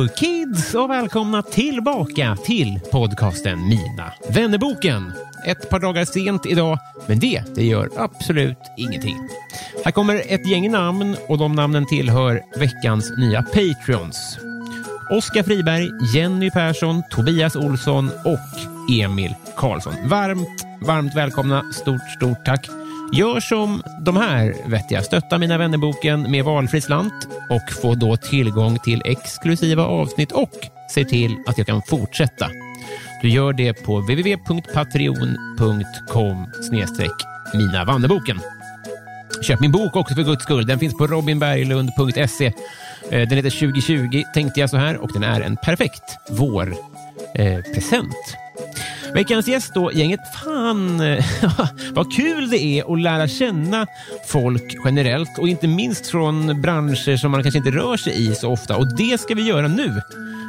Hello kids och välkomna tillbaka till podcasten Mina vännerboken. Ett par dagar sent idag, men det, det gör absolut ingenting. Här kommer ett gäng namn och de namnen tillhör veckans nya Patreons. Oskar Friberg, Jenny Persson, Tobias Olsson och Emil Karlsson. Varmt, varmt välkomna. Stort, stort tack. Gör som de här vettiga. Stötta Mina vännerboken med valfri slant och få då tillgång till exklusiva avsnitt och se till att jag kan fortsätta. Du gör det på www.patreon.com Mina vännerboken. Köp min bok också för guds skull. Den finns på robinberglund.se. Eh, den heter 2020 tänkte jag så här och den är en perfekt vårpresent. Eh, Veckans gäst då, gänget. Fan eh, vad kul det är att lära känna folk generellt och inte minst från branscher som man kanske inte rör sig i så ofta. Och det ska vi göra nu.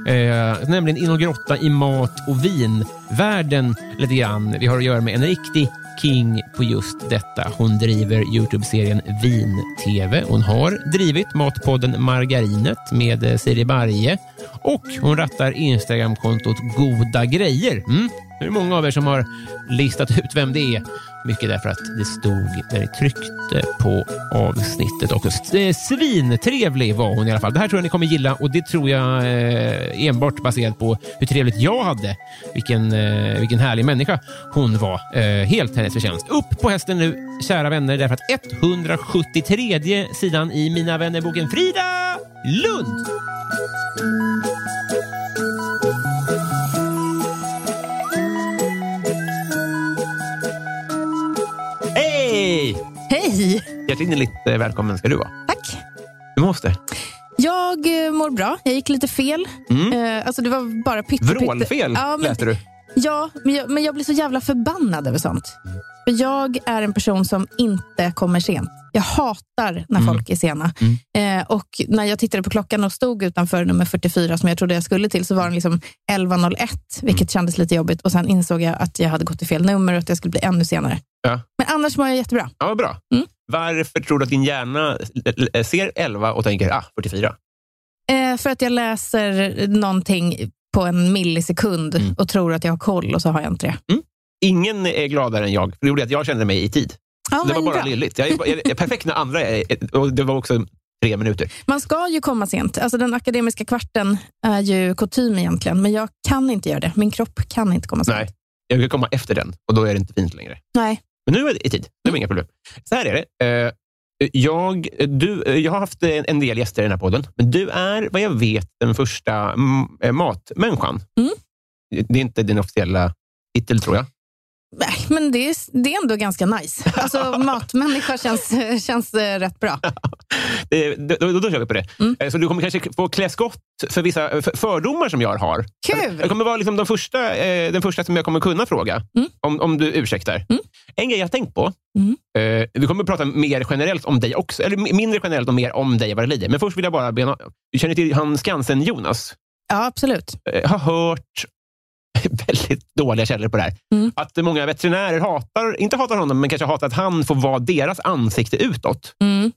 Eh, nämligen inom grotta i mat och vinvärlden lite grann. Vi har att göra med en riktig king på just detta. Hon driver Youtube-serien Vin-TV. Hon har drivit matpodden Margarinet med eh, Siri Barje och hon rattar Instagramkontot Goda Grejer. Mm. Det är många av er som har listat ut vem det är. Mycket därför att det stod när ni tryckte på avsnittet också. Eh, svintrevlig var hon i alla fall. Det här tror jag ni kommer gilla och det tror jag eh, enbart baserat på hur trevligt jag hade. Vilken, eh, vilken härlig människa hon var. Eh, helt hennes förtjänst. Upp på hästen nu, kära vänner, därför att 173 sidan i Mina vännerboken Frida Lund. Hej! Hjärtligt eh, välkommen ska du vara. Tack. Hur mås det? Jag eh, mår bra. Jag gick lite fel. Eh, alltså det var bara pytte. Vrålfel ja, men, läste du. Ja, men jag, men jag blir så jävla förbannad över sånt. För jag är en person som inte kommer sent. Jag hatar när folk är sena. Eh, och när jag tittade på klockan och stod utanför nummer 44 som jag trodde jag skulle till så var den liksom 11.01, vilket kändes lite jobbigt. Och Sen insåg jag att jag hade gått till fel nummer och att jag skulle bli ännu senare. Ja. Men annars mår jag jättebra. Ja, bra. Mm. Varför tror du att din hjärna ser 11 och tänker ah, 44? Eh, för att jag läser någonting på en millisekund Mm. och tror att jag har koll och så har jag inte det. Ingen är gladare än jag. Det gjorde att jag kände mig i tid. Ja, det var bara bra. lilligt. Jag är, jag är perfekt när andra är... Och det var också tre minuter. Man ska ju komma sent. Alltså den akademiska kvarten är ju kutym egentligen, men jag kan inte göra det. Min kropp kan inte komma sent. Nej, jag vill komma efter den och då är det inte fint längre. Nej. Men nu är det i tid. Det var inga problem. Så här är det. Eh, Jag, du, jag har haft en del gäster i den här podden, men du är vad jag vet den första mm, eh, matmänniskan. Mm. Det är inte din officiella titel, tror jag. Nej, Men det är, det är ändå ganska nice. Alltså, matmänniska känns, känns eh, rätt bra. Det, då, då, då kör vi på det. Mm. Eh, Så du kommer kanske få klä skott för vissa eh, för- fördomar som jag har. Kul! Jag kommer vara liksom de första, den första som jag kommer kunna fråga, Mm. om, om du ursäktar. Mm. En grej jag har tänkt på, Mm. vi kommer att prata mer generellt om dig också, eller mi- mindre generellt och mer om dig vad det lider. Men först vill jag bara bena, du känner till han Skansen-Jonas? Ja, absolut. Jag har hört väldigt dåliga källor på det här. Mm. Att många veterinärer hatar, inte hatar honom, men kanske hatar att han får vara deras ansikte utåt. Mm.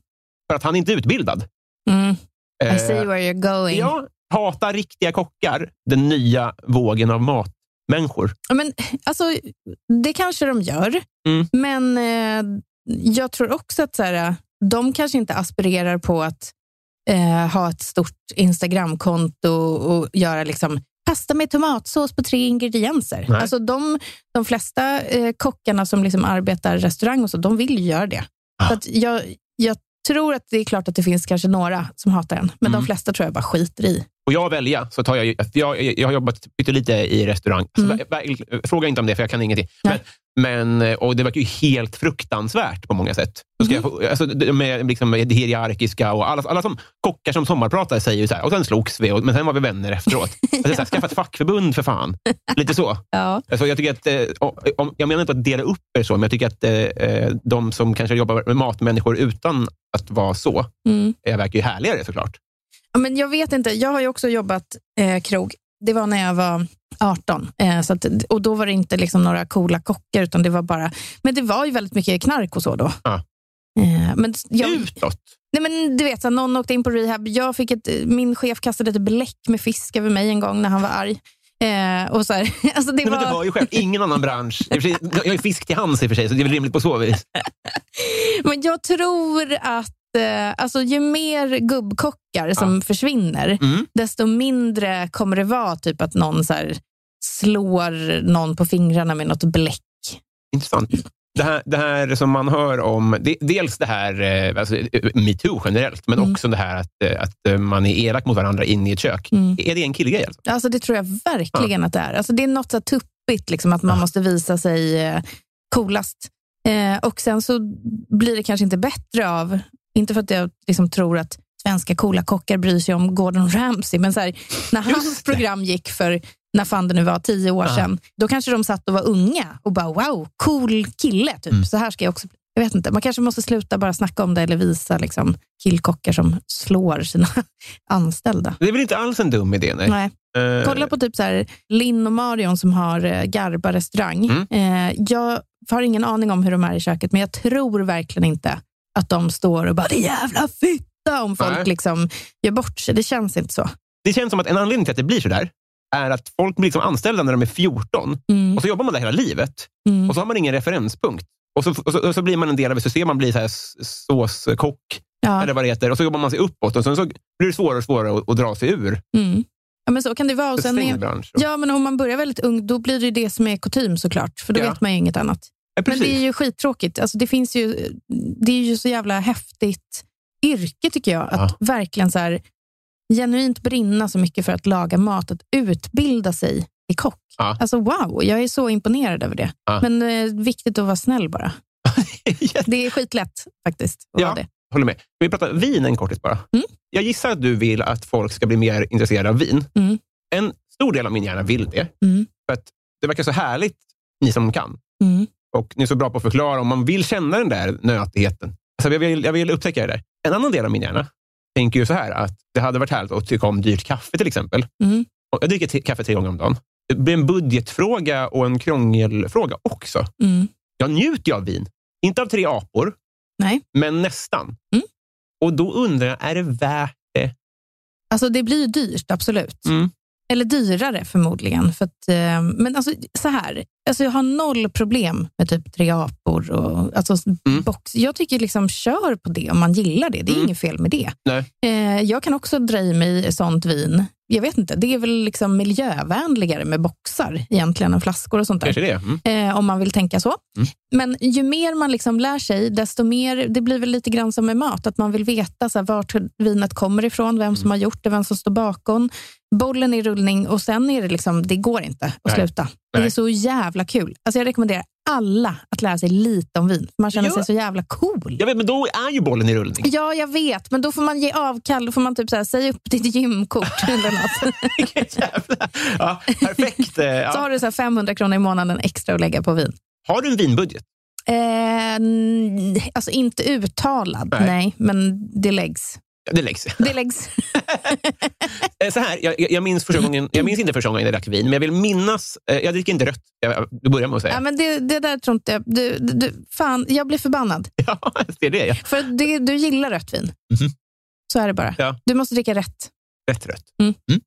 För att han inte är utbildad. Mm. I Eh, see where you're going. Ja, hata riktiga kockar, den nya vågen av människor? Ja, Men, alltså, det kanske de gör, Mm. men eh, jag tror också att så här, de kanske inte aspirerar på att eh, ha ett stort Instagramkonto och göra liksom pasta med tomatsås på tre ingredienser. Nej. Alltså de, de flesta eh, kockarna som liksom arbetar restaurang och så, de vill ju göra det. Ah. Så jag, jag tror att det är klart att det finns kanske några som hatar den, men Mm. de flesta tror jag bara skiter i. Och jag välja, så tar jag, jag, jag har jobbat pyttelite i restaurang. Så Mm. vä- Fråga inte om det, för jag kan ingenting. Men, Nej. men, och det verkar ju helt fruktansvärt på många sätt. Så ska jag få, alltså, med liksom, det hierarkiska och alla, alla som kockar som sommarpratar säger ju så här, och sen slogs vi, och, men sen var vi vänner efteråt. Alltså, så här, skaffa ett fackförbund för fan. Lite så. Ja. Alltså, jag, tycker att, eh, om, jag menar inte att dela upp er så, men jag tycker att eh, eh, de som kanske jobbar med matmänniskor utan att vara så, Mm. eh, verkar ju härligare såklart. Men jag vet inte, jag har ju också jobbat eh, krog. Det var när jag var 18. Eh, så att, och då var det inte liksom några coola kockar, utan det var bara... Men det var ju väldigt mycket knark och så då. Ja. Eh, men jag, Utåt. nej men du vet, så någon åkte in på rehab. Jag fick ett, min chef kastade ett bläck med fisk över mig en gång när han var arg. Eh, och så här, alltså det Nej, men var... du har ju själv ingen annan bransch. Jag ju fisk till hands i och för sig, så det är väl rimligt på så vis. Men jag tror att alltså, ju mer gubbkockar som försvinner, Mm. desto mindre kommer det vara typ att någon så här, slår någon på fingrarna med något bläck. Intressant. Det här, det här som man hör om, det, dels det här eh, alltså, eh, metoo generellt, men Mm. också det här att, eh, att eh, man är elak mot varandra inne i ett kök. Mm. Är det en killgrej? Alltså? Alltså, det tror jag verkligen att det är. Alltså, det är något så tuppigt, liksom, att man måste visa sig eh, coolast. Eh, och sen så blir det kanske inte bättre av, inte för att jag liksom tror att svenska coola kockar bryr sig om Gordon Ramsay, men så här, när hans program gick för när fan det nu var, tio år Ja. sedan, då kanske de satt och var unga och bara wow, cool kille. Typ. Mm. Så här ska jag också jag vet inte, Man kanske måste sluta bara snacka om det eller visa liksom, killkockar som slår sina anställda. Det är väl inte alls en dum idé? Nej. Nej. Eh, Kolla på typ så här, Linn och Marion som har eh, Garba restaurang. Mm. Eh, jag har ingen aning om hur de är i köket, men jag tror verkligen inte att de står och bara “det jävla fitta” om folk Nej. liksom gör bort sig. Det känns inte så. Det känns som att en anledning till att det blir så där är att folk blir liksom anställda när de är 14 Mm. och så jobbar man där hela livet Mm. och så har man ingen referenspunkt. Och så, och så, och så blir man en del av ett system, man blir så här såskock Ja. eller vad det heter och så jobbar man sig uppåt och sen så blir det svårare och svårare att, att dra sig ur. Mm. Ja, men så kan det vara. Och sen ja, men om man börjar väldigt ung, då blir det det som är kutym såklart. För då Ja. vet man ju inget annat. Ja, Men det är ju skittråkigt. Alltså, det, finns ju, det är ju så jävla häftigt yrke tycker jag. Att verkligen så här, genuint brinna så mycket för att laga mat. Att utbilda sig i kock. Ja. Alltså wow, jag är så imponerad över det. Ja. Men eh, viktigt att vara snäll bara. Det är skitlätt faktiskt. Att Ja. det. Håller med. Vi prata vin en kortis bara? Mm. Jag gissar att du vill att folk ska bli mer intresserade av vin. Mm. En stor del av min hjärna vill det. Mm. För att det verkar så härligt, ni som kan. Och ni är så bra på att förklara om man vill känna den där nötigheten. Alltså jag, vill, jag vill upptäcka det där. En annan del av min hjärna tänker ju så här att det hade varit härligt att tycka om dyrt kaffe till exempel. Mm. Jag dricker kaffe tre gånger om dagen. Det blir en budgetfråga och en krångelfråga också. Mm. Jag njuter ju av vin. Inte av tre apor, Nej. men nästan. Mm. Och då undrar jag, är det värt det? Alltså det blir dyrt, absolut. Mm. Eller dyrare förmodligen. För att, eh, men alltså, så här, alltså jag har noll problem med typ tre apor och alltså, Mm. box. Jag tycker liksom kör på det om man gillar det. Det är Mm. inget fel med det. Nej. Eh, jag kan också dra i mig sånt vin. Jag vet inte, det är väl liksom miljövänligare med boxar egentligen än flaskor och sånt där. Kanske det. Mm. Eh, om man vill tänka så. Mm. Men ju mer man liksom lär sig, desto mer, det blir väl lite grann som med mat, att man vill veta så här, vart vinet kommer ifrån, vem Mm. som har gjort det, vem som står bakom. Bollen i rullning och sen är det liksom, det går inte att Nej. sluta. Det är Nej. så jävla kul. Alltså jag rekommenderar alla att lära sig lite om vin. Man känner Ja. sig så jävla cool. Jag vet, men då är ju bollen i rullning. Ja, jag vet, men då får man ge avkall. Då får man typ så här, säga upp ditt gymkort eller något. Jävlar. ja, perfekt. Eh, Så Ja. har du så här 500 kronor i månaden extra att lägga på vin. Har du en vinbudget? Eh, alltså inte uttalad, nej. Nej. men det läggs. Det läggs. Det läggs. Eh, Så här, jag, jag- minns första gången, jag minns inte första gången jag drack vin, men jag vill minnas... eh, Jag dricker inte rött. Jag, du börjar med att säga. ja, men det, det där tror inte jag... Du, du, fan, jag blir förbannad. Ja, det är det. Ja. För det, du gillar rött vin. Mhm. Så är det bara. Ja. Du måste dricka rätt. Rätt rött. Mm.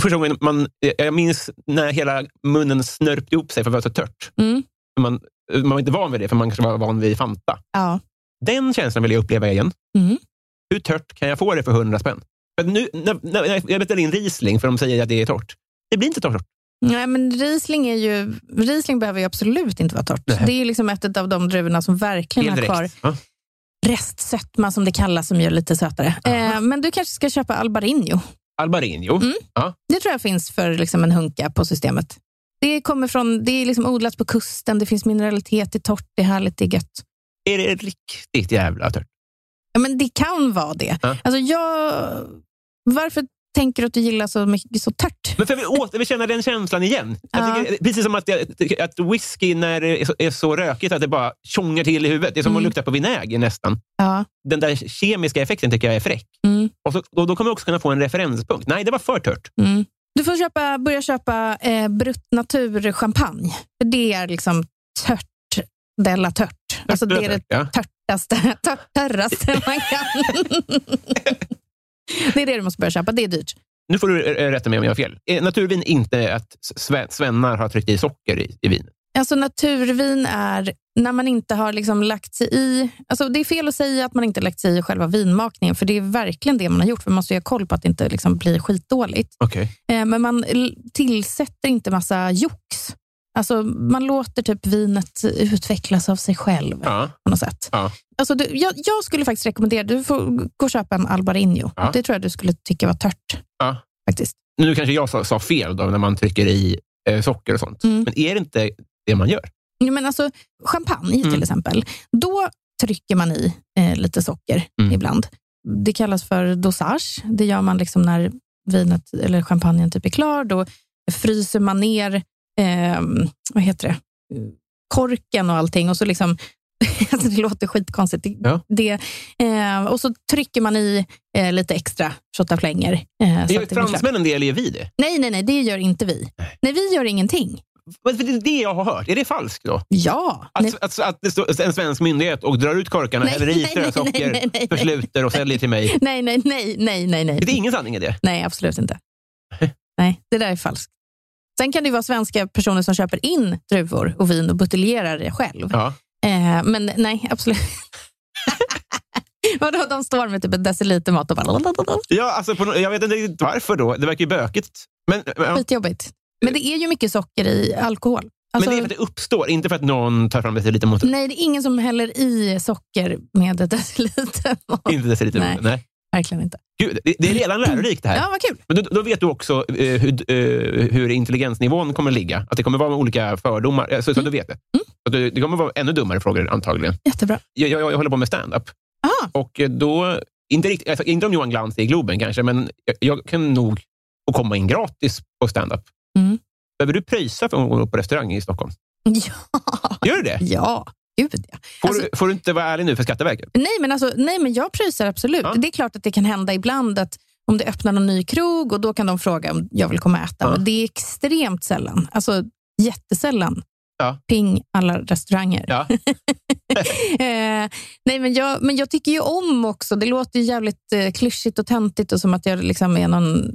Första gången man, jag minns när hela munnen snörpte ihop sig för att det var så tört. Mm. Man, man var inte van vid det, för man kanske var van vid Fanta. Ja. Den känslan vill jag uppleva igen. Mm. Hur tört kan jag få det för 100 spänn? För nu, när, när jag beställer in Riesling, för de säger att det är torrt. Det blir inte torrt. Nej, men Riesling, är ju, Riesling behöver ju absolut inte vara torrt. Nej. Det är ju liksom ett av de druvorna som verkligen har kvar. Ja. restsötma, som det kallas, som gör lite sötare. Eh, men du kanske ska köpa Albarino. Albarino. Mm. Ja. Det tror jag finns för liksom en hunka på systemet. Det kommer från, det är liksom odlat på kusten, det finns mineralitet, det är torrt, det är härligt, det är gött. Är det riktigt jävla tört? Ja, men det kan vara det. Ja. Alltså jag, varför tänker du att du gillar så mycket så tört? Men för jag vill, åter, jag vill känna den känslan igen. Ja. tycker, precis som att, jag, att whisky när det är så, är så rökigt att det bara tjongar till i huvudet. Det är som Mm. att lukta på vinäger nästan. Ja. Den där kemiska effekten tycker jag är fräck. Mm. Och så, då, då kommer jag också kunna få en referenspunkt. Nej, det var för tört. Mm. Du får köpa, börja köpa eh, Brut Natur champagne. För det är liksom tört della tört. Alltså det är det Ja. törtaste, tör, törraste man kan. det är det du måste börja köpa. Det är dyrt. Nu får du eh, rätta mig om jag har fel. Är naturvin inte att sve- svennar har tryckt i socker i, i vin? Alltså naturvin är när man inte har liksom lagt sig i... Alltså det är fel att säga att man inte lagt sig i själva vinmakningen, för det är verkligen det man har gjort. För man måste ju ha koll på att det inte liksom blir skitdåligt. Eh, men man tillsätter inte massa jox. Alltså man låter typ vinet utvecklas av sig själv Ja. på något sätt. Ja. Alltså du, jag, jag skulle faktiskt rekommendera, du får gå och köpa en Albarino. Ja. Det tror jag du skulle tycka var tört. Ja. Faktiskt. Nu kanske jag sa, sa fel då, när man trycker i eh, socker och sånt. Mm. Men är det inte det man gör? Men alltså, champagne Mm. till exempel, då trycker man i eh, lite socker Mm. ibland. Det kallas för dosage. Det gör man liksom när vinet eller champagnen typ är klar. Då fryser man ner eh, vad heter det? korken och allting. Och så liksom, alltså det låter skitkonstigt. Ja. det, eh, och så trycker man i eh, lite extra shotaflänger. Eh, Gör fransmännen det eller gör vi det? Nej, nej, nej, det gör inte vi. Nej, vi gör ingenting. Men Det är det jag har hört. Är det falskt då? Ja. Nej. Att, att, att det står en svensk myndighet och drar ut korkarna, Nej, häller i nej, nej, strösocker, nej, nej, nej. försluter och säljer till mig. Nej, nej, nej, nej, nej, nej. Det är ingen sanning i det. Nej, absolut inte. Nej, det där är falskt. Sen kan det vara svenska personer som köper in druvor och vin och buteljerar det själv. Ja. Eh, men nej, absolut. Vadå, de står med typ en deciliter mat och bara... Ja, alltså på, jag vet inte riktigt varför då. Det verkar ju bökigt. Men, ja. Skitjobbigt. Men det är ju mycket socker i alkohol. Alltså, men det är för att det uppstår, inte för att någon tar fram deciliter mot Nej, det är ingen som häller i socker med deciliter mat. Inte deciliter Nej. Nej. Verkligen inte. Gud, det, det är redan lärorikt det här. Ja, vad kul. Men då, då vet du också eh, hur, eh, hur intelligensnivån kommer ligga. Att det kommer vara olika fördomar. eh, Så, så du vet det. Så det. Det kommer vara ännu dummare frågor antagligen. Jättebra. Jag, jag, jag håller på med stand-up. Ah, Och eh, då, inte, riktigt, alltså, inte om Johan Glans i Globen kanske, men jag, jag kan nog få komma in gratis på stand-up. Mm. Behöver du pröjsa för att gå på restaurang i Stockholm? ja. Gör du det? Ja, gud ja. Får, Alltså- du, får du inte vara ärlig nu för Skatteverket? Nej, men, alltså, nej, men jag pröjsar absolut. Ja. Det är klart att det kan hända ibland att om det öppnar någon ny krog och då kan de fråga om jag vill komma och äta. Ja. Men det är extremt sällan. Alltså jättesällan. Ja. Ping alla restauranger. Ja. eh, nej, men, jag, men jag tycker ju om också, det låter ju jävligt eh, klyschigt och töntigt och som att jag liksom är någon,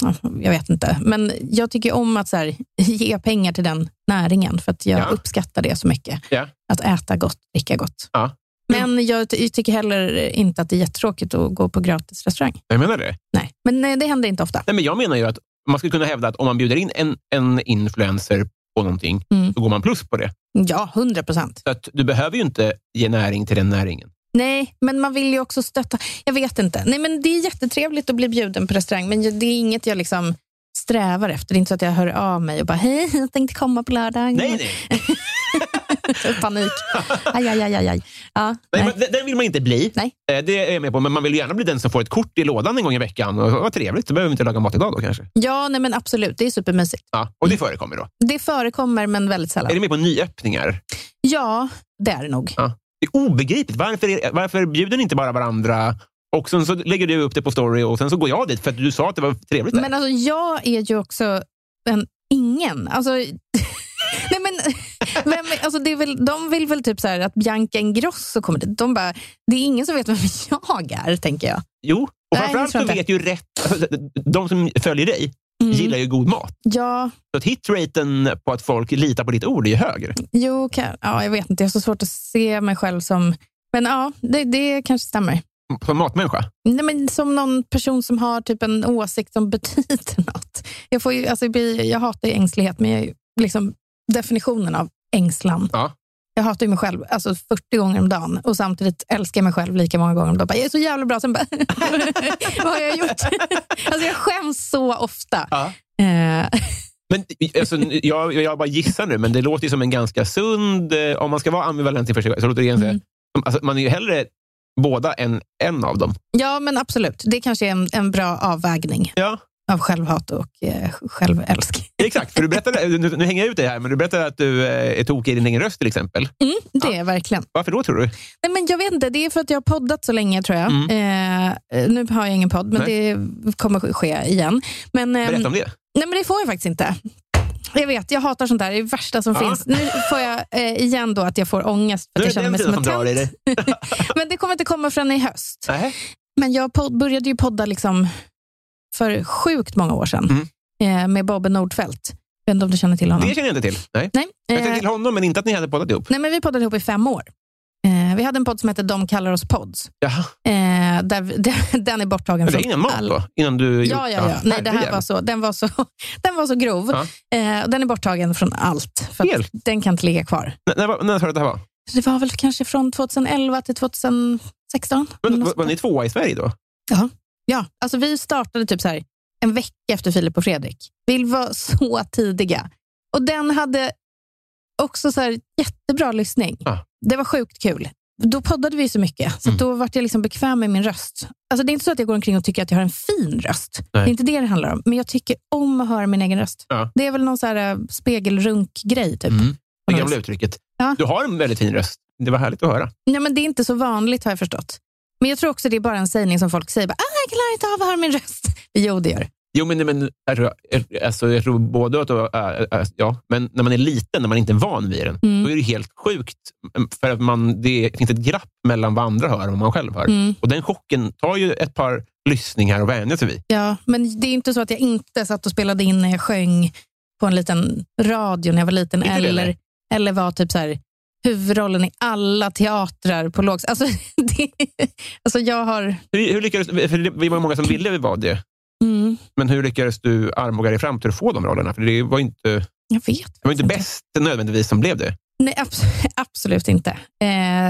ja, jag vet inte. Men jag tycker om att så här, ge pengar till den näringen för att jag Ja. uppskattar det så mycket. Ja. Att äta gott, dricka gott. Ja. Men jag ty- tycker heller inte att det är jättetråkigt att gå på gratis restaurang. Jag menar det. Nej, men nej, det händer inte ofta. Nej, men jag menar ju att man skulle kunna hävda att om man bjuder in en, en influencer på någonting, Mm. så går man plus på det. Ja, hundra procent. Så att du behöver ju inte ge näring till den näringen. Nej, men man vill ju också stötta. Jag vet inte. Nej, men det är jättetrevligt att bli bjuden på restaurang, men det är inget jag liksom strävar efter. Det är inte så att jag hör av mig och bara, hej, jag tänkte komma på lördag. Nej, nej. Panik. Aj, aj, aj, aj. Ja, nej. nej. Den- vill man inte bli. Nej. Eh, Det är jag med på. Men man vill gärna bli den som får ett kort i lådan en gång i veckan. Och vad trevligt, då behöver vi inte laga mat idag då kanske. Ja, nej, men absolut. Det är supermysigt. Ja, och det förekommer då. Det förekommer, men väldigt Är sällan. du med på nyöppningar? Ja, det är det nog. Ja. Det är obegripligt. Varför, är, varför bjuder ni inte bara varandra och sen så lägger du upp det på story och sen så går jag dit för att du sa att det var trevligt där. Men alltså, jag är ju också en ingen. Alltså, nej men, vem, alltså det är väl, de vill väl typ så här att Bianca Ingrosso kommer dit. De bara, det är ingen som vet vem jag är, tänker jag. Jo, Och framförallt så vet ju rätt... Alltså, de som följer dig Mm. gillar ju god mat. Ja, Så att hitraten på att folk litar på ditt ord är ju högre. jo, kan, ja, jag vet inte. Jag har så svårt att se mig själv som... Men ja, det, det kanske stämmer. Som matmänniska. Nej, men som någon person som har typ en åsikt som betyder något. Jag, får ju, alltså, jag blir- jag hatar ju ängslighet, men jag liksom definitionen av ängslan. Ja. Jag hatar ju mig själv alltså 40 gånger om dagen och samtidigt älskar jag mig själv lika många gånger om dagen. Jag är så jävla bra. Sen bara, vad har jag gjort? alltså jag skäms så ofta. Ja. Eh, Men, alltså, jag, jag bara gissar nu, men det låter som en ganska sund... eh, Om man ska vara ambivalent inför sig själv, så låter det ganska... Mm. Alltså, man är ju hellre båda än en av dem. ja, men absolut. Det kanske är en, en bra avvägning Ja, av självhat och eh, självälsk. exakt. För du berättade, nu, nu hänger jag ut dig här, men du berättade att du eh, är tokig i din egen röst till exempel. Mm, det är verkligen. Varför då tror du? Nej, men jag vet inte, det är för att jag har poddat så länge tror jag. Eh, nu har jag ingen podd, men det kommer ske igen. Men, ehm, Berätta om det. Nej, men det får jag faktiskt inte. Jag vet, jag hatar sånt där. Det är det värsta som Ja. finns. Nu får jag eh, igen då att jag får ångest för att jag känner mig som en tönt. Men det kommer inte komma förrän i höst. Nej. Men jag började ju podda liksom för sjukt många år sedan Mm. eh, med Bobbe Nordfeldt. Jag vet inte om du känner till honom? Det känner jag inte till. Nej. Nej, Jag känner eh, till honom, men inte att ni hade poddat ihop. nej, men vi poddade ihop i fem år. Eh, vi hade en podd som hette De kallar oss pods. Jaha. Eh, där, vi- den är borttagen det är innan mat all- då? Innan du Ja, ja, ja. Nej, det här var så, den, var så, den var så grov. Ja. Eh, och den är borttagen från allt. För den kan inte ligga kvar. När, när, när sa du att det här var? Det var väl kanske från 2011 till 2016. Men, var, var där. ni tvåa i Sverige då? Ja, alltså vi startade typ så här en vecka efter Filip och Fredrik. Vi var så tidiga. Och den hade också så här jättebra lyssning. Ja. Det var sjukt kul. Då poddade vi så mycket, så Mm. då var jag liksom bekväm med min röst. Alltså det är inte så att jag går omkring och tycker att jag har en fin röst. Nej. Det är inte det det handlar om. Men jag tycker om att höra min egen röst. Ja. Det är väl någon så här äh, spegelrunk-grej. Typ. Mm. Det gamla uttrycket. Ja. Du har en väldigt fin röst. Det var härligt att höra. Nej, men det är inte så vanligt har jag förstått. Men jag tror också det är bara en sägning som folk säger. Bara, ah, jag klarar inte av att höra min röst. Jo, det gör det. Jo, men, men alltså, jag tror både att... Äh, ja, men när man är liten, när man inte är van vid den, Mm. då är det helt sjukt. För att man, det finns ett glapp mellan vad andra hör och vad man själv hör. Mm. Och Den chocken tar ju ett par lyssningar att vänja sig vid. Ja, men det är inte så att jag inte satt och spelade in när jag sjöng på en liten radio när jag var liten. Det, eller, nej. eller var typ så här, huvudrollen i alla teatrar på lågs... Alltså, det, alltså jag har... Hur, hur lyckades, för det- vi var många som ville vara det. Mm, Men hur lyckades du armbåga dig fram till att få de rollerna? För det var inte, det jag vet var inte bäst nödvändigtvis som blev det. Nej, abs absolut inte. Eh,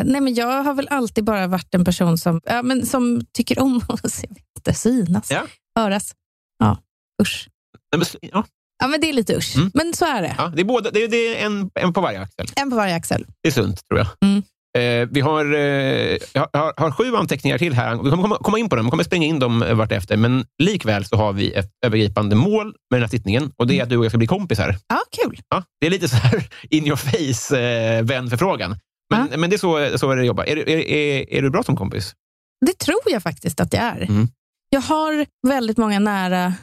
nej, men jag har väl alltid bara varit en person som, ja, men som tycker om att synas, Ja. höras. Ja, usch. Nej, men, ja, Ja, men det är lite usch. Mm. Men så är det. ja, det, är båda, det, är, det är en, en på varje axel. En på varje axel. Det är sunt, tror jag. Mm. Eh, vi har, eh, har, har sju anteckningar till här. Vi kommer komma, in på dem, vi kommer springa in dem eh, vartefter. Men likväl så har vi ett övergripande mål med den här sittningen och det är att du och jag ska bli kompisar. Ja, kul. Ja, det är lite så här in your face, eh, vän-förfrågan. Men, men det är så, så är det jobba. Är, är, är, är du bra som kompis? Det tror jag faktiskt att jag är. Mm. Jag har väldigt många nära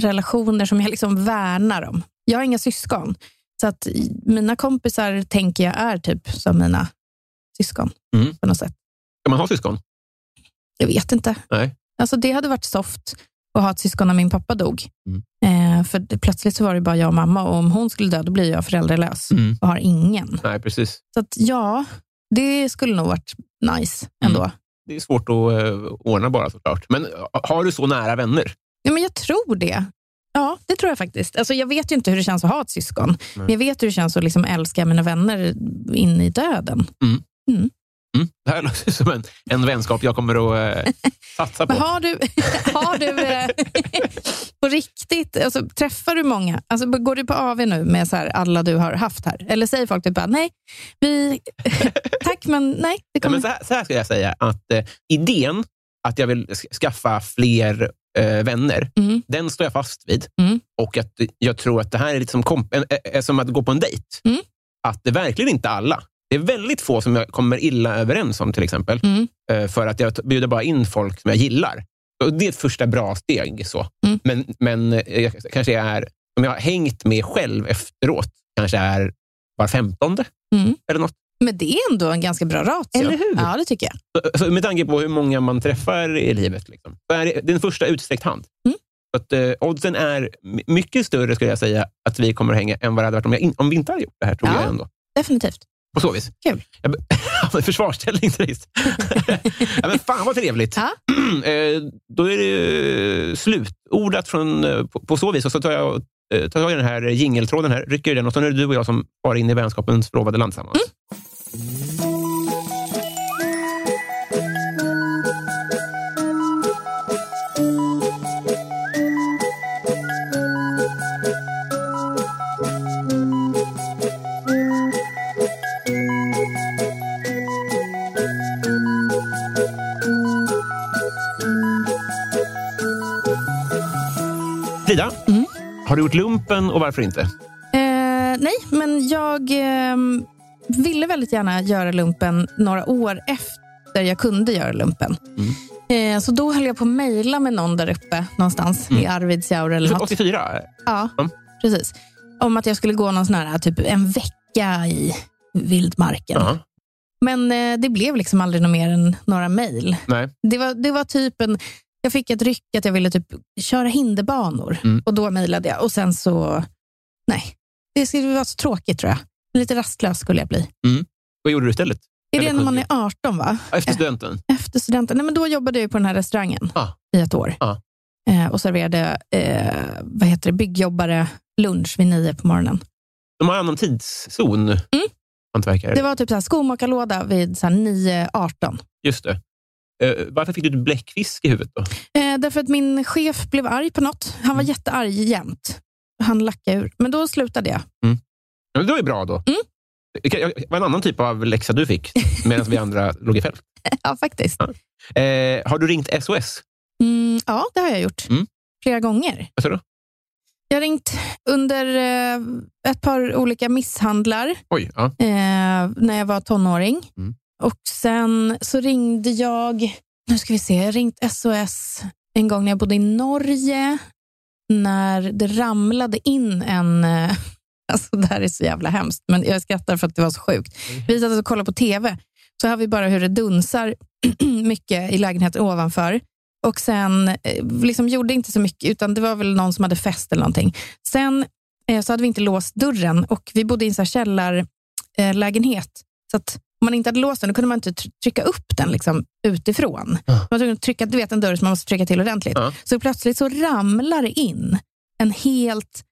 relationer som jag liksom värnar om. Jag har inga syskon. Så att mina kompisar tänker jag är typ som mina syskon Mm. på något sätt. Ska man ha syskon? Jag vet inte. Nej. Alltså det hade varit soft att ha ett syskon när min pappa dog. Mm. Eh, för det, plötsligt så var det bara jag och mamma och om hon skulle dö då blir jag föräldralös Mm. och har ingen. Nej, precis. Så att ja, det skulle nog varit nice ändå. Det är svårt att eh, ordna bara såklart. Men har du så nära vänner? Ja, men jag tror det. Ja, det tror jag faktiskt. Alltså, jag vet ju inte hur det känns att ha ett syskon. Men jag vet hur det känns att liksom älska mina vänner in i döden. Mm. Det här låter som en, en vänskap jag kommer att eh, satsa på. Men har du, har du eh, på riktigt, alltså, träffar du många? Alltså, går du på AV nu med så här, alla du har haft här? Eller säger folk typ bara, nej, vi, tack men nej. Det Ja, kommer. men så, här, så här ska jag säga, att eh, idén att jag vill sk- skaffa fler eh, vänner, Mm. den står jag fast vid. Mm. Och att jag tror att det här är lite som, eh, som att gå på en dejt. Mm. Att det är verkligen inte alla. Det är väldigt få som jag kommer illa överens om till exempel. Mm. Eh, för att jag bjuder bara in folk som jag gillar. Och det är ett första bra steg. så. Mm. Men, men eh, jag kanske är, om jag har hängt med själv efteråt, kanske är var femtonde Mm. eller något. Men det är ändå en ganska bra ratio. Eller hur? Ja, det tycker jag. Så, så med tanke på hur många man träffar i livet. Liksom, så är det det är en första utsträckt hand. Mm. Så att, eh, oddsen är my- mycket större, skulle jag säga, att vi kommer att hänga än vad det hade varit om, jag in, om vi inte hade gjort det här. tror Ja. jag ändå. Definitivt. På så vis. Kul. Jag Försvarsställning direkt. ja, men fan vad trevligt. Eh, Då är det slutordat från, eh, på, på så vis. Och så tar jag eh, tar jag i den här jingeltråden, här, rycker i den och så är det du och jag som far in i vänskapens förlovade land tillsammans. Frida, har du gjort lumpen och varför inte? Eh, nej, men jag eh, ville väldigt gärna göra lumpen några år efter jag kunde göra lumpen. Eh, så då höll jag på att mejla med någon där uppe någonstans i Arvidsjaur eller något. 84? Ja, Mm. precis. Om att jag skulle gå någon sån här, typ en vecka i vildmarken. Ja. Men eh, det blev liksom aldrig något mer än några mejl. Det var, det var typ en... Jag fick ett ryck att jag ville typ köra hinderbanor. Mm. Och då mejlade jag. Och sen så... Nej. Det skulle vara så tråkigt tror jag. Lite rastlös skulle jag bli. Vad gjorde du istället? Är det när man är 18 va? Efter studenten? Efter studenten? Nej, men då jobbade jag på den här restaurangen Ah. i ett år. Ah. Eh, och serverade eh, vad heter det, byggjobbare lunch vid nio på morgonen. De har annan tidszon, hantverkare. Det var typ så här skomakarlåda vid så här 9-18. Just det. Eh, varför fick du ett bläckfisk i huvudet då? Eh, därför att min chef blev arg på något. Han var Mm. jättearg jämt. Han lackade ur. Men då slutade jag. Ja, men det var ju bra då. Mm. Det var en annan typ av läxa du fick, medan vi andra låg i fält. Ja, faktiskt. Eh, har du ringt SOS? Mm, ja, det har jag gjort. Mm. Flera gånger. Vad sa du? Jag har ringt under eh, ett par olika misshandlar Oj, ja. eh, när jag var tonåring. Mm. Och sen så ringde jag, nu ska vi se, jag ringt SOS en gång när jag bodde i Norge. När det ramlade in en, eh, alltså det här är så jävla hemskt, men jag skrattar för att det var så sjukt. Vi satt och kollade på TV, så har vi bara hur det dunsar mycket i lägenheten ovanför. Och sen eh, liksom gjorde inte så mycket, utan det var väl någon som hade fest eller någonting. Sen eh, så hade vi inte låst dörren och vi bodde i en så här källarlägenhet. Så att om man inte hade låst den, då kunde man inte tr- trycka upp den liksom, utifrån. Ja. Man var tvungen att trycka, du vet en dörr som man måste trycka till ordentligt. Ja. Så plötsligt så ramlar det in en helt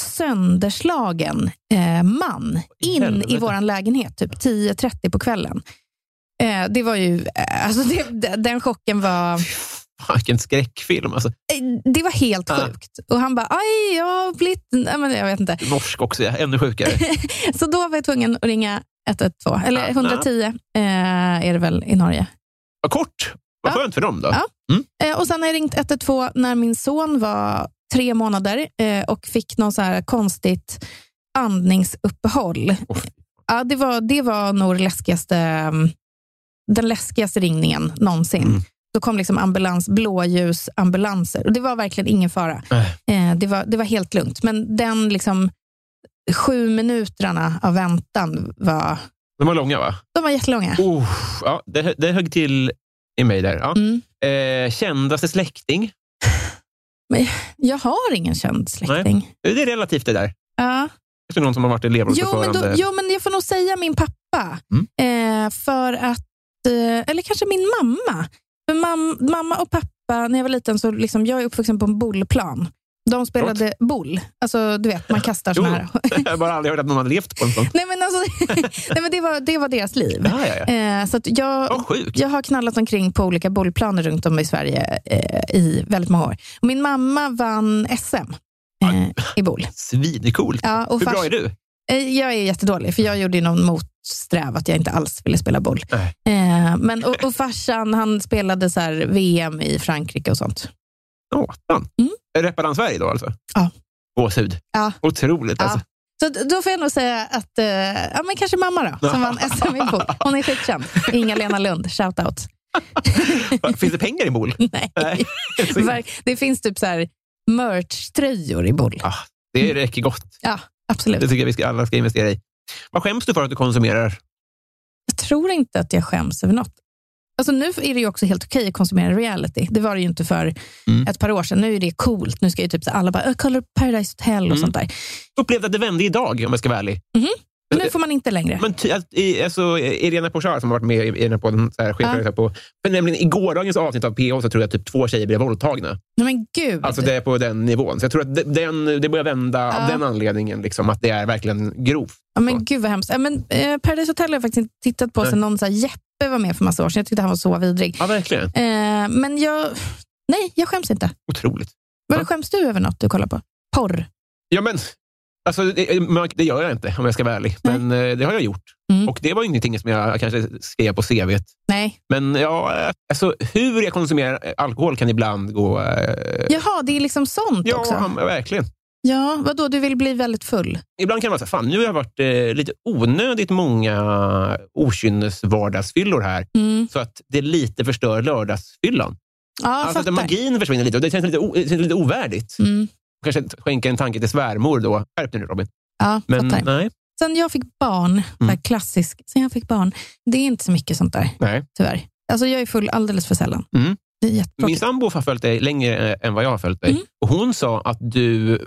sönderslagen eh, man in helvete. i vår lägenhet, typ 10.30 på kvällen. Eh, det var ju, eh, alltså det, de- den chocken var, Vilken skräckfilm. Alltså, eh, det var helt Ja. sjukt. Och han bara, aj, jag har blivit, nej, men jag vet inte. norsk också, ja. ännu sjukare. Så då var jag tvungen att ringa 112, eller Ja, 110 eh, är det väl i Norge. Vad kort. Vad Ja. skönt för dem då. Ja. Mm. Eh, och Sen har jag ringt 112 när min son var tre månader eh, och fick någon så här konstigt andningsuppehåll. Åh, Ja, det, var, det var nog läskigaste, mm, den läskigaste ringningen någonsin. Mm. Då kom liksom ambulans, blåljusambulanser. Och det var verkligen ingen fara. Nej. Eh, det, var, det var helt lugnt. Men den liksom, sju minuterna av väntan var, De var långa va? de var jättelånga. Oh, ja, det, det högg till i mig där. Ja. Mm. Eh, kändaste släkting? Jag har ingen känd släkting. Det är relativt det där. Ja. Det är någon som har varit Jo men, elevrådsordförande. då, jo, men jag får nog säga min pappa. Mm. Eh, för att, eh, eller kanske min mamma. För mam, mamma och pappa, när jag var liten, så liksom, jag är uppvuxen på en bollplan. De spelade boll. Alltså, du vet, man kastar såna här. jag har bara aldrig hört att någon hade levt på en sån. nej, men alltså, nej, men det, var, det var deras liv. Ja, ja, ja. Eh, så jag, jag har knallat omkring på olika bollplaner runt om i Sverige eh, i väldigt många år. Och min mamma vann SM eh, i boll. Svincoolt. Ja, Hur bra fars- är du? Eh, Jag är jättedålig, för jag gjorde någon motsträv att jag inte alls ville spela boll. Eh, men, och, och farsan han spelade så VM i Frankrike och sånt. Satan. Mm. Reppade han Sverige då alltså? Ja. Gåshud. Ja. Otroligt Ja. alltså. Så då får jag nog säga att, eh, ja men kanske mamma då, som vann SM i boll. Hon är skitkänd. Inga-Lena Lund, shout out. Finns det pengar i boll? Nej. Det finns typ så här merch-tröjor i boll. Ah, det räcker gott. Ja, Det absolut. tycker jag vi ska, alla ska investera i. Vad skäms du för att du konsumerar? tror inte att jag skäms över något. Alltså nu är det ju också helt okej att konsumera reality. Det var det ju inte för Mm. ett par år sedan. Nu är det coolt. Nu ska ju typ alla bara, "Äh, kolla Paradise Hotel och Mm. sånt där. Upplevde att det vände idag, om jag ska vara ärlig. Nu får man inte längre. Men ty, alltså, Irena Pochar som har varit med i, den här podden, så här, chefredaktör Ja. på, men nämligen i gårdagens avsnitt av PH så tror jag att typ två tjejer blev våldtagna. Nej, men gud. Alltså det är på den nivån. Så jag tror att det- den, det börjar vända av Ja. den anledningen, liksom, att det är verkligen grovt. ja, men gud vad hemskt. Ja, men, eh, Paradise Hotel har jag faktiskt inte tittat på sen någon så här, Jeppe var med för massa år sedan. Jag tyckte han var så vidrig. Ja, verkligen. Eh, men jag, nej, jag skäms inte. Otroligt. Vad Ja. skäms du över något du kollar på? Porr? Ja, men, alltså, det, det gör jag inte, om jag ska vara ärlig. Men eh, det har jag gjort. Mm. Och det var ingenting som jag kanske skrev på CV. Nej. Men ja, alltså, hur jag konsumerar alkohol kan ibland gå... Eh, Jaha, det är liksom sånt ja, också? ja, verkligen. Ja, vadå? Du vill bli väldigt full? Ibland kan det vara så fan, nu har jag varit eh, lite onödigt många okynnesvardagsfyllor här, Mm. så att det lite förstör lördagsfyllan. Ja, Alltså att magin försvinner lite och det känns lite, o, det känns lite ovärdigt. Mm. Kanske skänka en tanke till svärmor då. Skärp dig nu Robin. Ja, Men fattar. nej. Sen jag fick barn, Mm. klassisk, sen jag fick barn, det är inte så mycket sånt där, nej. tyvärr. Alltså jag är full alldeles för sällan. Mm. Det är Min sambo har följt dig längre eh, än vad jag har följt dig. Mm. Och Hon sa att du...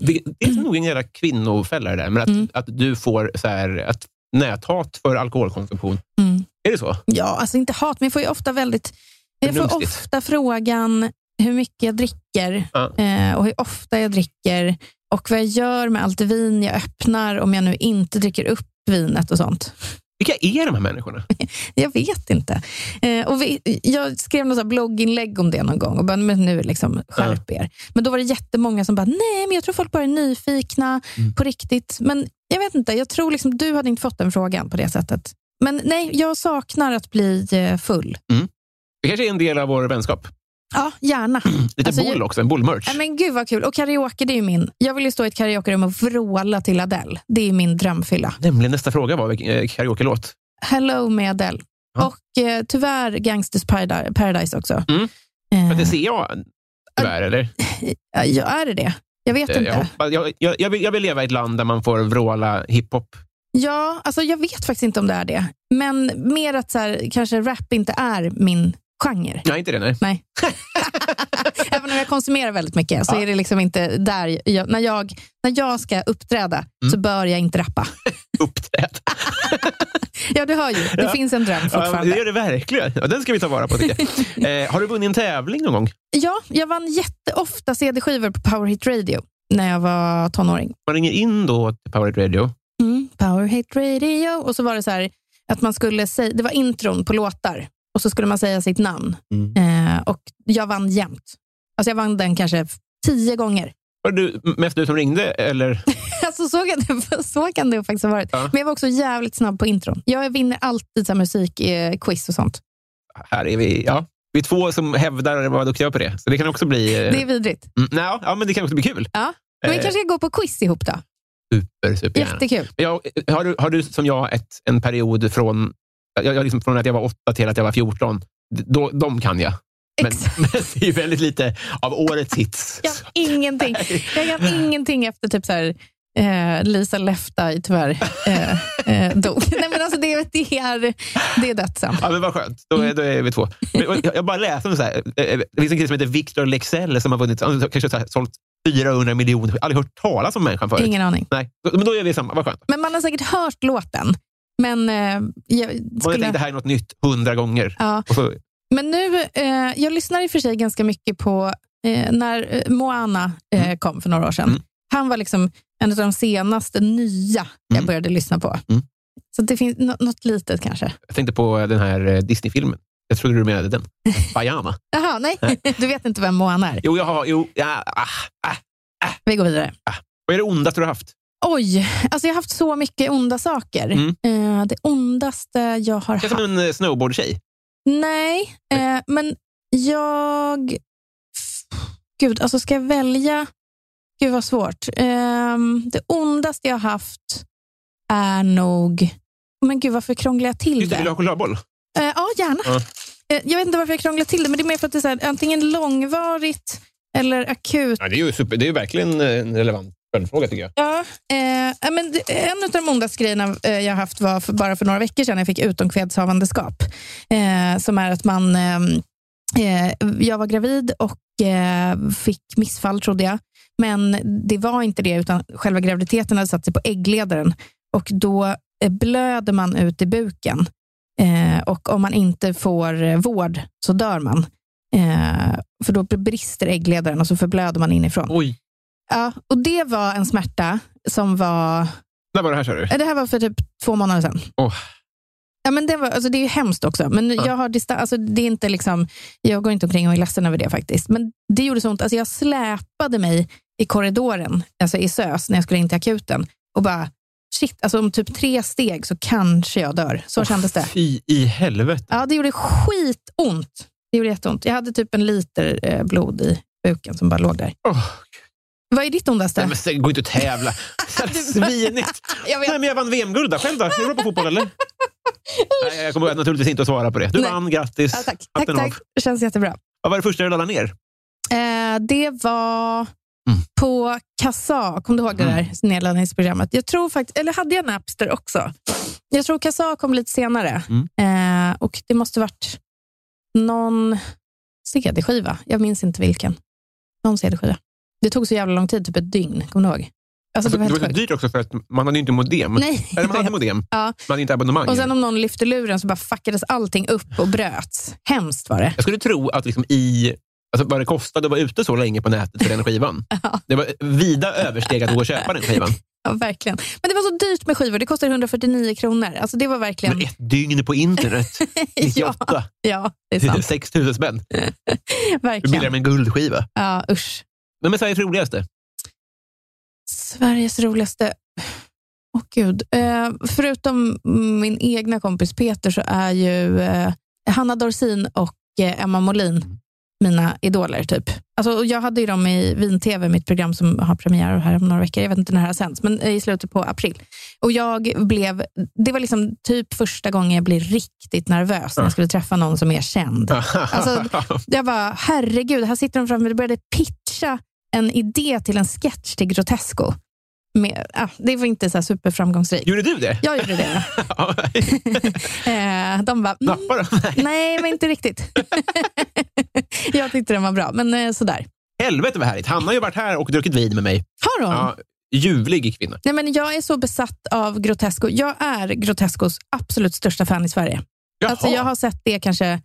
Det, det är nog en jävla kvinnofälla det där, men att, Mm. att du får så här, att näthat för alkoholkonsumtion. Mm. Är det så? Ja, alltså inte hat, men jag får ju ofta väldigt... Jag får ofta frågan hur mycket jag dricker eh, och hur ofta jag dricker och vad jag gör med allt vin jag öppnar om jag nu inte dricker upp vinet och sånt. Vilka är de här människorna? Jag vet inte. Eh, och vi, jag skrev något blogginlägg om det någon gång och bara, men nu liksom, skärp er. Men då var det jättemånga som bara, nej, men jag tror folk bara är nyfikna Mm. på riktigt. Men jag vet inte, jag tror liksom, du hade inte fått den frågan på det sättet. Men nej, jag saknar att bli eh, full. Det kanske är en del av vår vänskap. Ja, gärna. Lite Alltså, boll också, en bollmerch. Men gud vad kul. Och karaoke, det är ju min. Jag vill ju stå i ett karaokerum och vråla till Adele. Det är min drömfylla. Nämligen nästa fråga var eh, karaoke-låt. Hello med Adele. Ja. Och eh, tyvärr Gangsters Paradi- Paradise också. Mm. Eh, Men det ser jag tyvärr, eller? ja, är det det? Jag vet Jag, inte. hoppas, jag, jag, jag, vill, jag vill leva i ett land där man får vråla hiphop. Ja, alltså jag vet faktiskt inte om det är det. Men mer att så här, kanske rap inte är min genre. Nej, inte det. Nej. Nej. Även om jag konsumerar väldigt mycket så Ja. är det liksom inte där. Jag, när, jag, när jag ska uppträda Mm. så bör jag inte rappa. Uppträd. Ja, du hör ju. Det Ja. finns en dröm Ja, fortfarande. det gör det verkligen. Ja, den ska vi ta vara på. eh, har du vunnit en tävling någon gång? Ja, jag vann jätteofta CD-skivor på Power Hit Radio när jag var tonåring. Man ringer in då till Power Hit Radio. Mm, Power Hit Radio. Och så var det så här att man skulle säga, det var intron på låtar och så skulle man säga sitt namn. Mm. Eh, och jag vann jämt. Alltså jag vann den kanske tio gånger. Var det du, mest du som ringde? Eller? Alltså så, kan det, så kan det faktiskt ha varit. Ja. Men jag var också jävligt snabb på intron. Jag vinner alltid så musikquiz och sånt. Här är vi. Ja. Vi är två som hävdar att vara duktiga på det. Så det kan också bli... eh, Det är vidrigt. mm, nej, ja, men det kan också bli kul. Ja. Men vi Eh, kanske ska gå på quiz ihop då. Super, supergärna. Jättekul. Jag, har, du, har du som jag ett, en period från, jag, jag liksom från att jag var åtta till att jag var 14? Då, de kan jag. Men, men det är ju väldigt lite av årets hits. Jag kan ingenting. Jag kan ingenting efter typ så här, eh, Lisa Leftaj tyvärr eh, eh, dog. Nej, men alltså det, det, är, det är dödsamt. Ja, men vad skönt. Då, är- då är vi två. Men, Jag, bara läste om så här, eh, det finns en kille som heter Victor Lexell som har vunnit, kanske så här, sålt 400 miljoner. Jag har aldrig hört talas om människan förut. Ingen aning. Nej, men då är vi samma. Vad skönt. Men man har säkert hört låten. Men, eh, jag, Och jag skulle, tänkte här är något nytt hundra gånger. ja. Så, men nu, eh, jag lyssnar i och för sig ganska mycket på eh, när eh, Moana eh, kom för några år sedan. Mm. Han var liksom en av de senaste nya jag Mm. började lyssna på. Mm. Så det finns nå- något litet kanske. jag tänkte på den här eh, Disney-filmen. Jag trodde du menade den. Bayana. Jaha, nej. Du vet inte vem Moana är. Jo, jag har... Jo, ja, ah, ah. Vi går vidare. Vad är det ondaste du har haft? Oj, alltså jag har haft så mycket onda saker. Mm. Eh, det ondaste jag har Jag är haft. som en eh, snowboardtjej. Nej, eh, men jag... Gud, alltså ska jag välja? Gud vad svårt. Ehm, det ondaste jag har haft är nog... Men gud, varför krånglar jag till Just det, vill du det? ha chokladboll? Eh, ja, gärna. Eh, jag vet inte varför jag krånglar till det, men det är mer för att det är här, antingen långvarigt eller akut. Ja, det är ju super, det är ju verkligen eh, en relevant följdfråga tycker jag. Ja, eh, men en av de ondaste grejerna eh, jag haft var för, bara för några veckor sedan. Jag fick utomkvedshavandeskap. Eh, som är att man... Eh, eh, jag var gravid och eh, fick missfall, trodde jag. Men det var inte det, utan själva graviditeten hade satt sig på äggledaren. Och då blöder man ut i buken. och om man inte får vård så dör man. för då brister äggledaren och så förblöder man inifrån. Oj. Ja, och det var en smärta som var... När var det här sa du? Det här var för typ två månader sedan. Oh. Ja, men det, var, alltså det är ju hemskt också. Men ja. jag, har distan- alltså det är inte liksom, jag går inte omkring och är ledsen över det faktiskt. Men det gjorde så ont. Alltså jag släpade mig i korridoren, alltså i SÖS, när jag skulle in till akuten. Och bara, shit, alltså om typ tre steg så kanske jag dör. Så oh, kändes det. Fy i helvete. Ja, det gjorde skitont. Det gjorde jätteont. Jag hade typ en liter eh, blod i buken som bara låg där. Oh, vad är ditt ondaste? Nej, men gå inte att tävla. Svinigt. jag, Nej, men jag vann VM-guld. Själv då? Är du bra på fotboll eller? Nej, jag kommer naturligtvis inte att svara på det. Du Nej. vann, grattis. Ja, tack, tack, tack. Det känns jättebra. Vad var det första du laddade ner? Eh, det var mm. på Kassa. Kommer du ihåg det mm. där mm. nedladdningsprogrammet? Jag tror faktiskt, eller hade jag Napster också? Jag tror Kassa kom lite senare. Mm. Eh, och Det måste varit någon CD-skiva. Jag minns inte vilken. Någon CD-skiva. Det tog så jävla lång tid, typ ett dygn. Kommer du ihåg? Alltså, det, var det var så dyrt också för att man hade inte modem. Nej. Eller man hade modem, ja. man hade inte abonnemang. Och sen om någon lyfte luren så bara fuckades allting upp och bröts. Hemskt var det. Jag skulle tro att liksom i Alltså vad det kostade att vara ute så länge på nätet för den skivan. Ja. Det var vida översteg att gå och köpa den skivan. Ja, verkligen. Men det var så dyrt med skivor. Det kostade 149 kronor. Alltså, det var verkligen... Men ett dygn på internet, 98. ja, ja, det är sant. 6 000 spänn. verkligen. Billigare med en guldskiva. Ja, usch. Vem är Sveriges roligaste? Sveriges roligaste? Åh oh, gud. Eh, förutom min egna kompis Peter så är ju eh, Hanna Dorsin och eh, Emma Molin mina idoler. typ. Alltså, jag hade ju dem i Vin-TV, mitt program som har premiär här om några veckor. Jag vet inte när det här sänds, men i slutet på april. Och jag blev, Det var liksom typ första gången jag blev riktigt nervös när jag skulle träffa någon som är känd. Alltså, jag bara, herregud, här sitter de framme och började pitcha en idé till en sketch till Grotesco. Med, ah, det var inte så superframgångsrikt. Gjorde du det? Jag gjorde det. eh, de bara, mm? Nej, men inte riktigt. jag tyckte den var bra, men eh, sådär. Helvete vad härligt. Hanna har ju varit här och druckit vin med mig. Har hon? Ja, ljuvlig kvinna. Nej, men jag är så besatt av Grotesco. Jag är Grotescos absolut största fan i Sverige. Alltså, jag har sett det kanske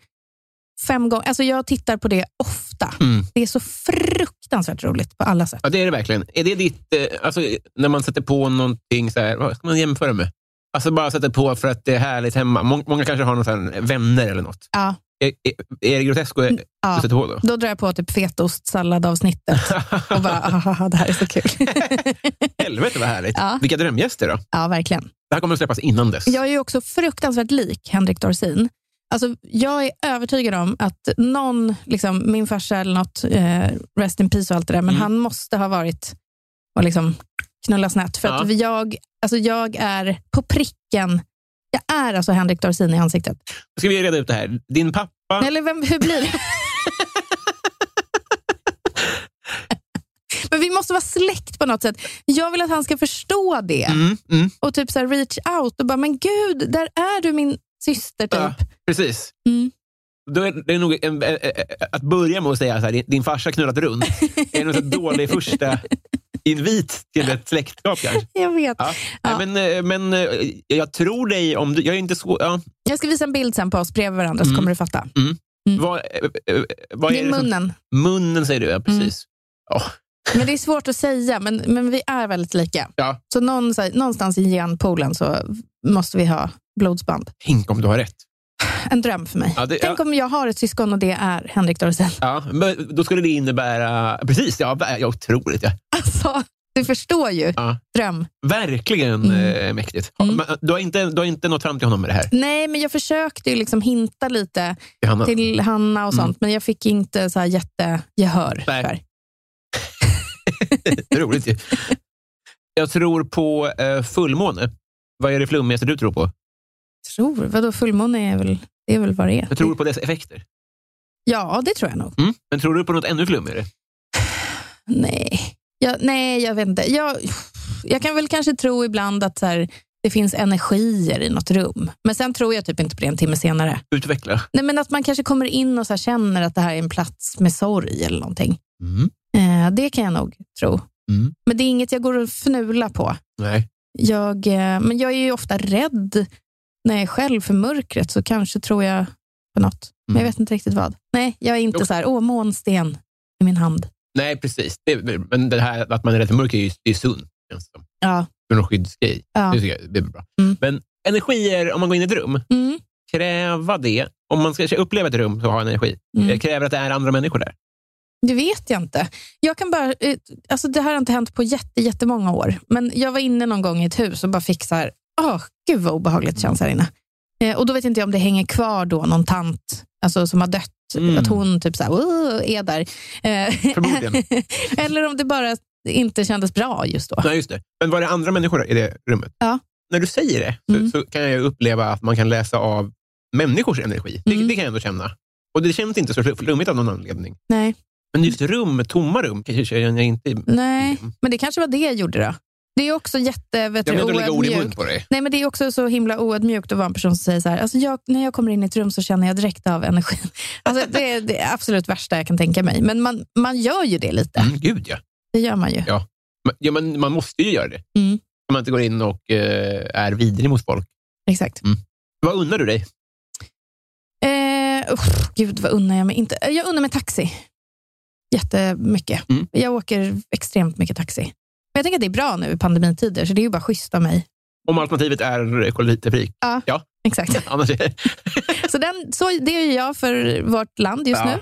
fem gånger. Alltså jag tittar på det ofta. Mm. Det är så fruktansvärt roligt på alla sätt. Ja, det är det verkligen. Är det ditt, eh, alltså, när man sätter på någonting, så här, vad ska man jämföra med? Alltså bara sätter på för att det är härligt hemma. Många, kanske har någon vänner eller något. Ja. Är, är, är det Grotesco mm, ja. du sätter på då? Då drar jag på typ fetostsalladavsnittet och bara, aha, det här är så kul. Helvete vad härligt. Ja. Vilka drömgäster då. Ja, verkligen. Det här kommer att släppas innan dess. Jag är ju också fruktansvärt lik Henrik Dorsin. Alltså, jag är övertygad om att någon, liksom, min farsa eller något, eh, rest in peace och allt det där, men mm. han måste ha varit och liksom knulla snett. För ja. att jag, alltså, jag är på pricken. Jag är alltså Henrik Dorsin i ansiktet. Ska vi reda ut det här? Din pappa... Eller vem, hur blir det? Men vi måste vara släkt på något sätt. Jag vill att han ska förstå det. Mm, mm. Och typ så här, reach out och bara, men gud, där är du min syster typ. Ja, precis. Mm. Då är det nog en, att börja med att säga att din farsa knullat runt är en dålig första invit till ett släktskap kanske. Jag vet. Ja. Ja. Men, eh, men eh, jag tror dig om du... Jag är inte så... Ja. Jag ska visa en bild sen på oss bredvid varandra mm. så kommer du fatta. Mm. Mm. Vad, eh, vad det är, är munnen. Som, munnen säger du, ja. Precis. Oh. Men det är svårt att säga, men, men vi är väldigt lika. Ja. Så någonstans i genpoolen så måste vi ha blodsband. Tänk om du har rätt. En dröm för mig. Ja, det, Tänk ja. om jag har ett syskon och det är Henrik Dorsen. Ja, men då skulle det innebära... Precis, ja, jag otroligt. Ja. Alltså, du förstår ju. Ja. Dröm. Verkligen mm. äh, mäktigt. Mm. Men, du, har inte, du har inte nått fram till honom med det här? Nej, men jag försökte ju liksom hinta lite till Hanna, till Hanna och mm. sånt, men jag fick inte så här jättegehör. Nej. Roligt ju. Jag tror på eh, fullmåne. Vad är det flummigaste du tror på? Tror? Vadå, fullmåne är väl, det är väl vad det är. Men tror du på dess effekter? Ja, det tror jag nog. Mm. Men tror du på något ännu flummigare? Nej. Jag, nej, jag vet inte. Jag, jag kan väl kanske tro ibland att så här, det finns energier i något rum. Men sen tror jag typ inte på det en timme senare. Utveckla. Nej, men att man kanske kommer in och så känner att det här är en plats med sorg eller någonting. Mm. Eh, det kan jag nog tro. Mm. Men det är inget jag går och fnula på. Nej. Jag, eh, men jag är ju ofta rädd när jag är själv för mörkret, så kanske tror jag på något. Men jag Mm. vet inte riktigt vad. Nej, jag är inte Jo. så här, åh, månsten i min hand. Nej, precis. Det, men det här att man är rädd för mörker är ju det är sunt. Ja. Det är någon skyddsgrej. Ja. Det, tycker jag, det är bra. Mm. Men energier, om man går in i ett rum, Mm. kräva det, om man ska uppleva ett rum som har energi, Mm. eh, kräver att det är andra människor där? Det vet jag inte. Jag kan bara, eh, alltså det här har inte hänt på jätte, jättemånga år. Men jag var inne någon gång i ett hus och bara fick så här, åh, gud vad obehagligt det känns här inne. Eh, och då vet inte jag om det hänger kvar då någon tant alltså, som har dött. Mm. Att hon typ så här, är där. Eh, Förmodligen. Eller om det bara inte kändes bra just då. Nej, just det. Men var det andra människor i det rummet? Ja. När du säger det så, Mm. så kan jag uppleva att man kan läsa av människors energi. Det, Mm. det kan jag ändå känna. Och det känns inte så flummigt av någon anledning. Nej. Men just rum, tomma rum, kanske jag inte... Nej, men det kanske var det jag gjorde då. Det är också jätte vet Jag du, ord i mun på dig. Nej, men det är också så himla oödmjukt att vara en person som säger så här, alltså jag, när jag kommer in i ett rum så känner jag direkt av energin. Alltså det är det absolut värsta jag kan tänka mig. Men man, man gör ju det lite. Mm, gud, ja. Det gör man ju. Ja. Ja, men man måste ju göra det. Mm. Om man inte går in och eh, är vidrig mot folk. Exakt. Vad unnar du dig? Eh, uff, gud, vad unnar jag mig inte? Jag unnar mig taxi. Jättemycket. Mm. Jag åker extremt mycket taxi. Men jag tänker att det är bra nu i pandemitider, så det är ju bara schysst av mig. Om alternativet är kollektivtrafik. Exakt. Annars är det... Så, den, så det är ju jag för vårt land just Ja. nu.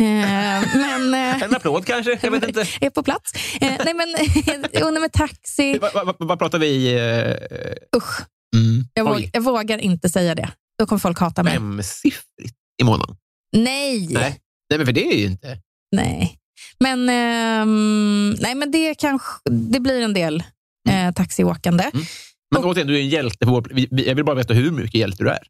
Eh, men eh, En applåd kanske? Jag vet inte. är på plats. Eh, nej, men undrar med taxi. Vad va, va, pratar vi? Eh, Usch, mm. jag, våg, jag vågar inte säga det. Då kommer folk hata mig. femsiffrigt i månaden? Nej. Nej. Nej, men för det är ju inte... nej. Men, ehm, nej, men det, kanske, det blir en del eh, taxiåkande. Men återigen, du är en hjälte. Vår, jag vill bara veta hur mycket hjälte du är.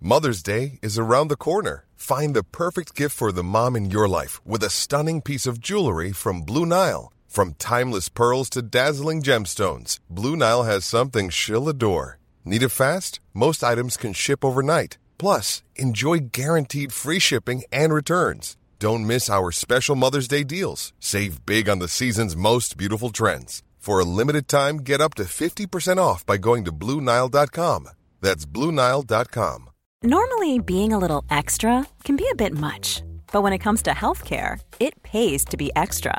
Mother's Day is around the corner. Find the perfect gift for the mom in your life with a stunning piece of jewelry from Blue Nile. From timeless pearls to dazzling gemstones, Blue Nile has something she'll adore. Need it fast? Most items can ship overnight. Plus, enjoy guaranteed free shipping and returns. Don't miss our special Mother's Day deals. Save big on the season's most beautiful trends. For a limited time, get up to 50% off by going to BlueNile.com. That's BlueNile.com. Normally, being a little extra can be a bit much, but when it comes to healthcare, it pays to be extra.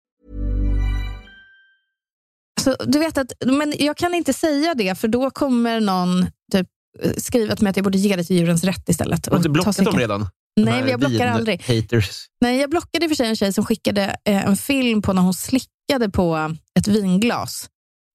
Så, du vet att, men jag kan inte säga det, för då kommer någon typ, skriva till mig att jag borde ge det till djurens rätt istället. Har du inte blockat dem redan? Nej, jag blockar aldrig. Haters. Nej, jag blockade i och för sig en tjej som skickade eh, en film på när hon slickade på ett vinglas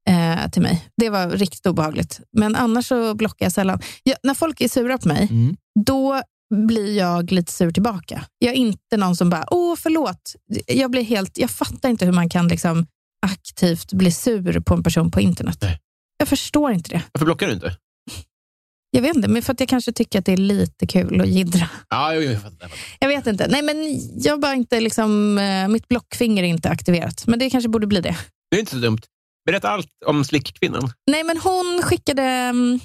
eh, till mig. Det var riktigt obehagligt. Men annars så blockar jag sällan. Jag, när folk är sura på mig, Mm. då blir jag lite sur tillbaka. Jag är inte någon som bara, åh förlåt. Jag, blir helt, jag fattar inte hur man kan liksom aktivt bli sur på en person på internet. Nej. Jag förstår inte det. Varför blockar du inte? Jag vet inte, men för att jag kanske tycker att det är lite kul att jiddra. Ja, jag jag fattar. Jag vet inte. Nej, men jag bara inte liksom, eh, mitt blockfinger är inte aktiverat. Men det kanske borde bli det. Det är inte så dumt. Berätta allt om slickkvinnan. Nej, men hon skickade mm,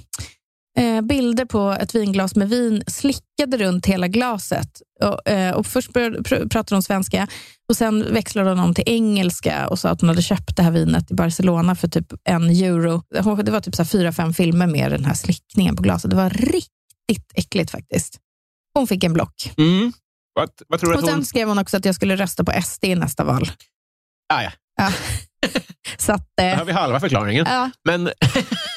eh, bilder på ett vinglas med vin, slickade runt hela glaset. Och, eh, och först började, pr- pratade hon svenska och sen växlade hon om till engelska och sa att hon hade köpt det här vinet i Barcelona för typ en euro. Det var typ så fyra, fem filmer med den här slickningen på glaset. Det var riktigt äckligt faktiskt. Hon fick en block. Mm. Vad, vad tror du Och att hon... sen skrev hon också att jag skulle rösta på SD i nästa val. Ah, ja. Ja. Så att, Där eh, har vi halva förklaringen. ja, Men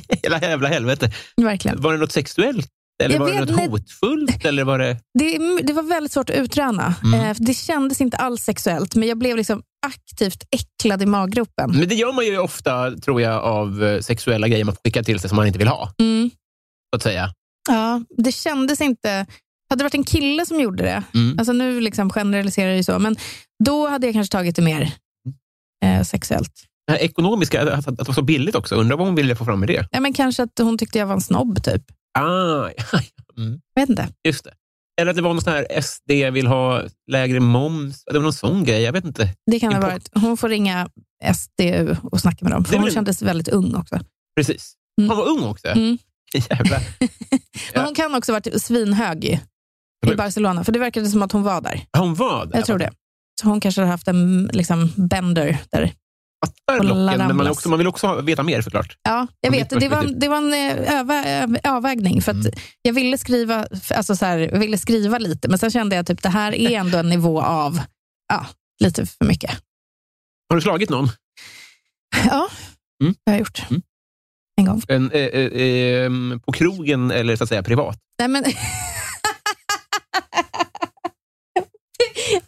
hela jävla helvete. verkligen. Var det något sexuellt? Eller Jag var det vet något inte. hotfullt? Eller var det... Det, det var väldigt svårt att utröna. Mm. Eh, det kändes inte alls sexuellt, men jag blev liksom aktivt äcklad i maggropen. Men det gör man ju ofta, tror jag, av eh, sexuella grejer man får skicka till sig som man inte vill ha. Mm. Så att säga. Ja, det kändes inte... Hade det varit en kille som gjorde det, Mm. alltså nu liksom generaliserar jag ju så, men då hade jag kanske tagit det mer eh, sexuellt. Det här ekonomiska, att, att det var så billigt också. Undrar vad hon ville få fram med det. Ja, men kanske att hon tyckte jag var en snobb, typ. Ah, mm, Jag vet inte. just det. Eller att det var någon sån här SD vill ha lägre moms. Det var någon sån grej. Jag vet inte. Det kan ha varit. Hon får ringa SDU och snacka med dem, för hon kändes väldigt ung också. Precis. Mm. Han var ung också. Mm. Jävlar. Men Ja. hon kan också ha varit svinhög ju, i Barcelona, för det verkade som att hon var där. Hon var där. Jag tror det. Så hon kanske hade haft en liksom, bender där. Fattar locken, men man, också, man vill också veta mer såklart. Ja, jag vet. Det var, det var en eh, öva, avvägning. För Mm. Jag ville skriva alltså så här, jag ville skriva lite, men sen kände jag att typ, det här är ändå en nivå av ja, lite för mycket. Har du slagit någon? Ja, Mm. det har jag gjort. Mm. En gång. En, eh, eh, ehm, på krogen eller så att säga privat? Nej, men...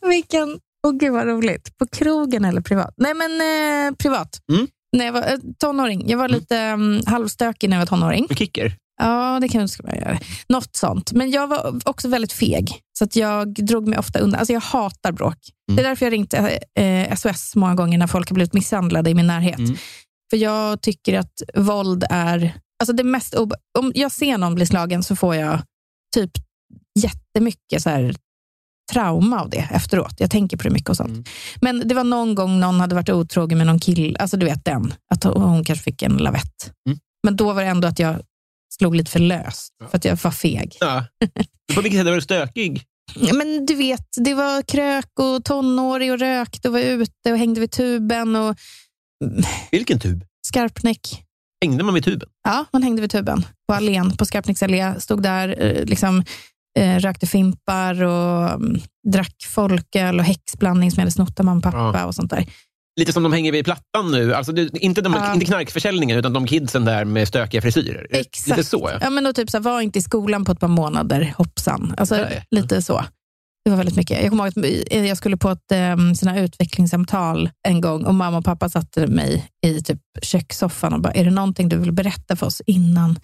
Vilken... Åh gud vad roligt. På krogen eller privat? Nej men eh, privat. Mm. När jag var eh, tonåring. Jag var lite um, halvstökig när jag var tonåring. Kicker? Ja, det kan skulle man göra. Något sånt. Men jag var också väldigt feg. Så att jag drog mig ofta undan. Alltså jag hatar bråk. Mm. Det är därför jag ringt eh, SOS många gånger när folk har blivit misshandlade i min närhet. Mm. För jag tycker att våld är... Alltså det mest om jag ser någon bli slagen så får jag typ jättemycket så här, trauma av det efteråt. Jag tänker på det mycket och sånt. Mm. Men det var någon gång någon hade varit otrogen med någon kille. Alltså du vet den. Att hon kanske fick en lavett. Mm. Men då var det ändå att jag slog lite för löst. Ja. För att jag var feg. Ja. På vilket sätt var du stökig? Men du vet, det var krök och tonårig och rökte och var ute och hängde vid tuben och Vilken tub? skarpnäck. Hängde man vid tuben? Ja, man hängde vid tuben på allén på Skarpnäcks allé. Stod där, eh, liksom, eh, rökte fimpar och mm, drack folköl och häxblandning som jag hade snott av mamma och pappa och sånt där. Lite som de hänger vid plattan nu. Alltså, det, inte, de, Ja. inte knarkförsäljningen, utan de kidsen där med stökiga frisyrer. Exakt. Lite så, ja. Ja, men och typ så här, var inte i skolan på ett par månader, hoppsan. Alltså, Nej. lite så. Det var väldigt mycket. Jag kommer ihåg att jag skulle på ett um, sina utvecklingssamtal en gång och mamma och pappa satte mig i typ kökssoffan och bara, är det någonting du vill berätta för oss innan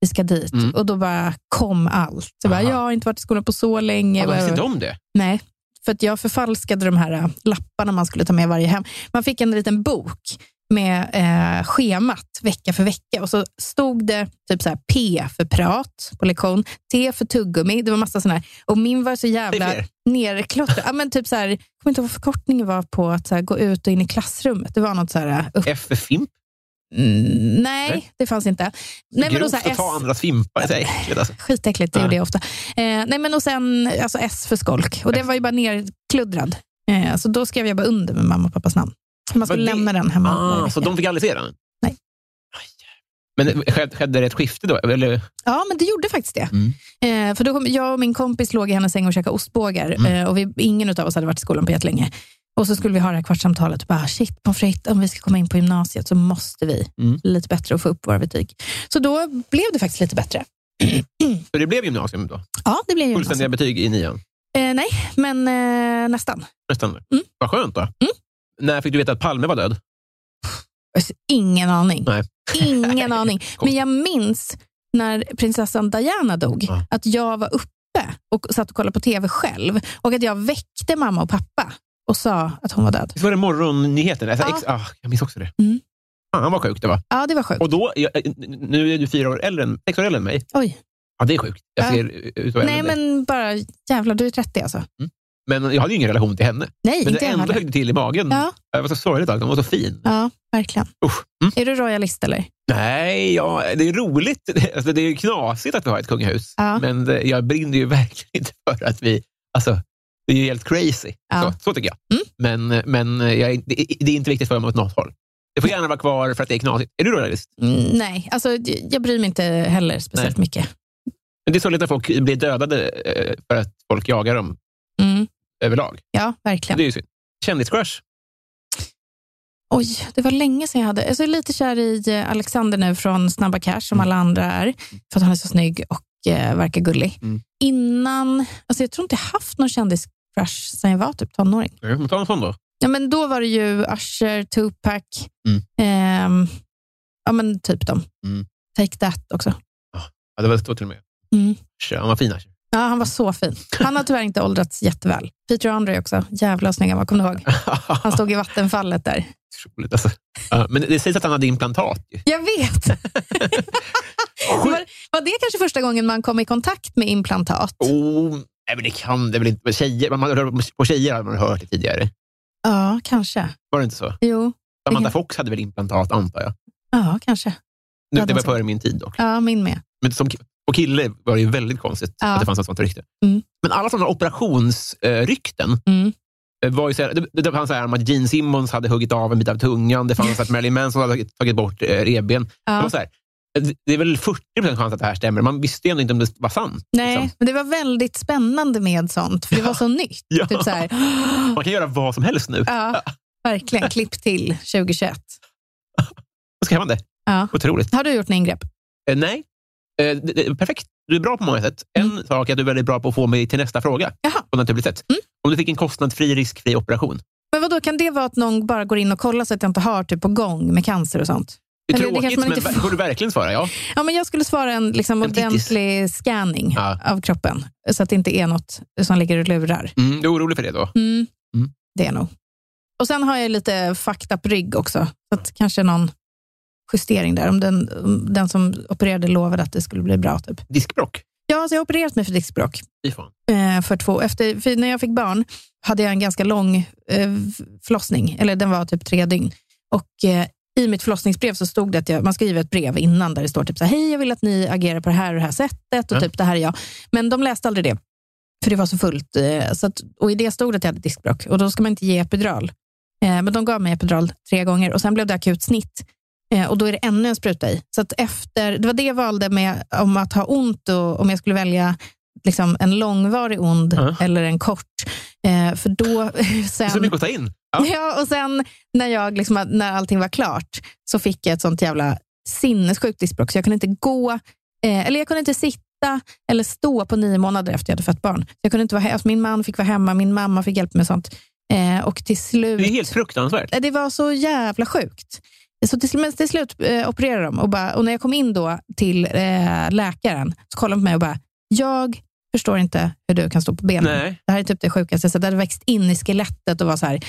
vi ska dit? Mm. Och då bara kom allt. Jag, bara, jag har inte varit i skolan på så länge. Ja, visste inte om det. Nej, för att jag förfalskade de här äh, lapparna man skulle ta med varje hem. Man fick en liten bok med eh, schemat vecka för vecka och så stod det typ så här P för prat på lektion, T för tuggummi, det var massa sådana här. Och min var så jävla nerklottrad. Ja, men typ så här, jag kommer inte ihåg vad förkortningen var på att så här, gå ut och in i klassrummet. Det var något så här, äh, upp, F för fimp. Mm, nej, det fanns inte. Nej, men då Grovt så här, att ta andras fimpar. Det är äckligt. Alltså. Skitäckligt, det Ja. gjorde jag ofta. Eh, nej, men och sen alltså S för skolk. Och det var ju bara nerkluddrad. Eh, så då skrev jag bara under med mamma och pappas namn. Man skulle det- lämna den hemma. Ah, så de fick aldrig se den? Men skedde, det ett skifte då? Eller? Ja, men det gjorde faktiskt det. Mm. Eh, för då kom, jag och min kompis låg i hennes säng och käkade ostbågar. Mm. Eh, och vi, ingen av oss hade varit i skolan på jättelänge. Och så skulle vi ha det här kvartssamtalet. Och bara, shit, pommes frites, om vi ska komma in på gymnasiet så måste vi Mm. lite bättre och få upp våra betyg. Så då blev det faktiskt lite bättre. Så det blev gymnasium då? Ja, det blev ju Fullständiga betyg i nian? eh, Nej, men eh, nästan. Nästan. Mm. Vad skönt då. När fick du veta att Palme var död? Ingen aning. Nej. Ingen aning. Men jag minns när prinsessan Diana dog, Ja. att jag var uppe och satt och kollade på tv själv och att jag väckte mamma och pappa och sa att hon var död. Visst var det morgonnyheten? Alltså, Ja. ex, ah, jag minns också det. Mm. Fan vad sjukt det var. Ja, det var sjukt. Och då, jag, nu är du fyra år äldre sex år äldre än mig. Oj. Ja, det är sjukt. Jag Ja. ser ut att vara äldre Nej, men bara jävlar, du är 30 alltså. Men jag hade ju ingen relation till henne. Nej, Men det heller. högg till i magen. Ja, Det var så sorgligt. Hon var så fin. ja, verkligen. Mm. Är du royalist eller? Nej, ja, det är roligt. Alltså, det är knasigt att vi har ett kungahus. Ja. Men det, jag brinner ju verkligen inte för att vi... Alltså, det är ju helt crazy. Ja. Så, så tycker jag. Mm. Men, men jag, det, är- det är inte viktigt för mig åt något håll. Det får gärna vara kvar för att det är knasigt. Är du royalist? Mm, nej, alltså, jag bryr mig inte heller speciellt mycket. Men det är sorgligt när folk blir dödade eh, för att folk jagar dem överlag. ja, Det verkligen. är ju synd. Kändiscrush? Oj, det var länge sedan jag hade... Jag är lite kär i eh, Alexander nu från Snabba Cash, som Mm. alla andra är. För att han är så snygg och eh, verkar gullig. Mm. Innan... Alltså jag tror inte jag haft någon kändiscrush sedan jag var typ tonåring. Ja, men Ta en sån då. Ja, men då var det ju Usher, Tupac, Mm. ehm, ja men typ dem. Mm. Take That också. Ja, det var så till och med. Mm. Kör, Han var fin. Asher. Ja, han var så fin. Han har tyvärr inte åldrats jätteväl. Peter Andre också. Jävla snygg han var, kommer du ihåg? Han stod i vattenfallet där. Otroligt. Alltså. Men det sägs att han hade implantat. Jag vet! var, var det kanske första gången man kom i kontakt med implantat? Oh, nej, men det kan det väl inte. Tjejer, man på tjejer har man hört det tidigare. Ja, kanske. Var det inte så? Jo, Samantha Fox hade väl implantat, antar jag. ja kanske. Nu, det var före min tid dock. Ja, min med. Men som, på kille var det ju väldigt konstigt Ja. att det fanns ett sånt rykte. Mm. Men alla sådana operationsrykten Mm. eh, var ju så här, det, det fanns så här om att Gene Simmons hade huggit av en bit av tungan. Det fanns att Marilyn Manson hade tagit bort eh, revben. Det, Ja. var så här, eh, det är väl 40% chans att det här stämmer. Man visste ju ändå inte om det var sant. Nej, liksom. men det var väldigt spännande med sånt, för det var så nytt. Ja. Typ så här, Man kan göra vad som helst nu. ja, verkligen. Klipp till 2021. Skrämmande. Ja. Otroligt. Har du gjort en ingrepp? Eh, nej, eh, det, det, perfekt. Du är bra på många sätt. En sak är att du är väldigt bra på att få mig till nästa fråga Mm. Jaha. på naturligt sätt. Mm. Om du fick en kostnadsfri, riskfri operation. Men vadå, kan det vara att någon bara går in och kollar så att jag inte har typ på gång med cancer och sånt? Det är Eller det tråkigt, man men inte får. du verkligen svara ja? Ja, men jag skulle svara en liksom, En ordentlig scanning Ja. av kroppen, så att det inte är något som ligger och lurar. Mm, du är orolig för det då? Mm. Mm. Det är nog. Och sen har jag lite fucked up rygg också, så att kanske någon justering där. Om den, om den som opererade lovade att det skulle bli bra. Typ. Diskbråck? Ja, så jag har opererat mig för diskbråck. Eh, för två. Efter, för när jag fick barn hade jag en ganska lång eh, förlossning, eller den var typ tre dygn. Och eh, i mitt förlossningsbrev så stod det att jag, man skriver ett brev innan där det står typ så här, hej jag vill att ni agerar på det här och det här sättet och Ja. typ det här är jag. Men de läste aldrig det, för det var så fullt. Eh, så att, och i det stod det att jag hade diskbråck och då ska man inte ge epidural. Eh, men de gav mig epidural tre gånger och sen blev det akut snitt. Eh, och då är det ännu en spruta i. Så efter, det var det jag valde med om att ha ont och om jag skulle välja liksom en långvarig ond Ja. eller en kort. Eh, för då är så sen... mycket att ta in. Ja. Ja, och sen när, jag liksom, när allting var klart så fick jag ett sånt jävla sinnessjukt diskbråck så jag kunde inte gå, eh, eller jag kunde inte sitta eller stå på nio månader efter jag hade fött barn. Så jag kunde inte vara alltså min man fick vara hemma, min mamma fick hjälp med sånt. Eh, och till slut... Det är helt fruktansvärt. Eh, Det var så jävla sjukt. Så till, men till slut eh, opererade de och, bara, och när jag kom in då till eh, läkaren så kollade de på mig och bara, jag förstår inte hur du kan stå på benen. Nej. Det här är typ det sjukaste. Så det hade växt in i skelettet och var så här.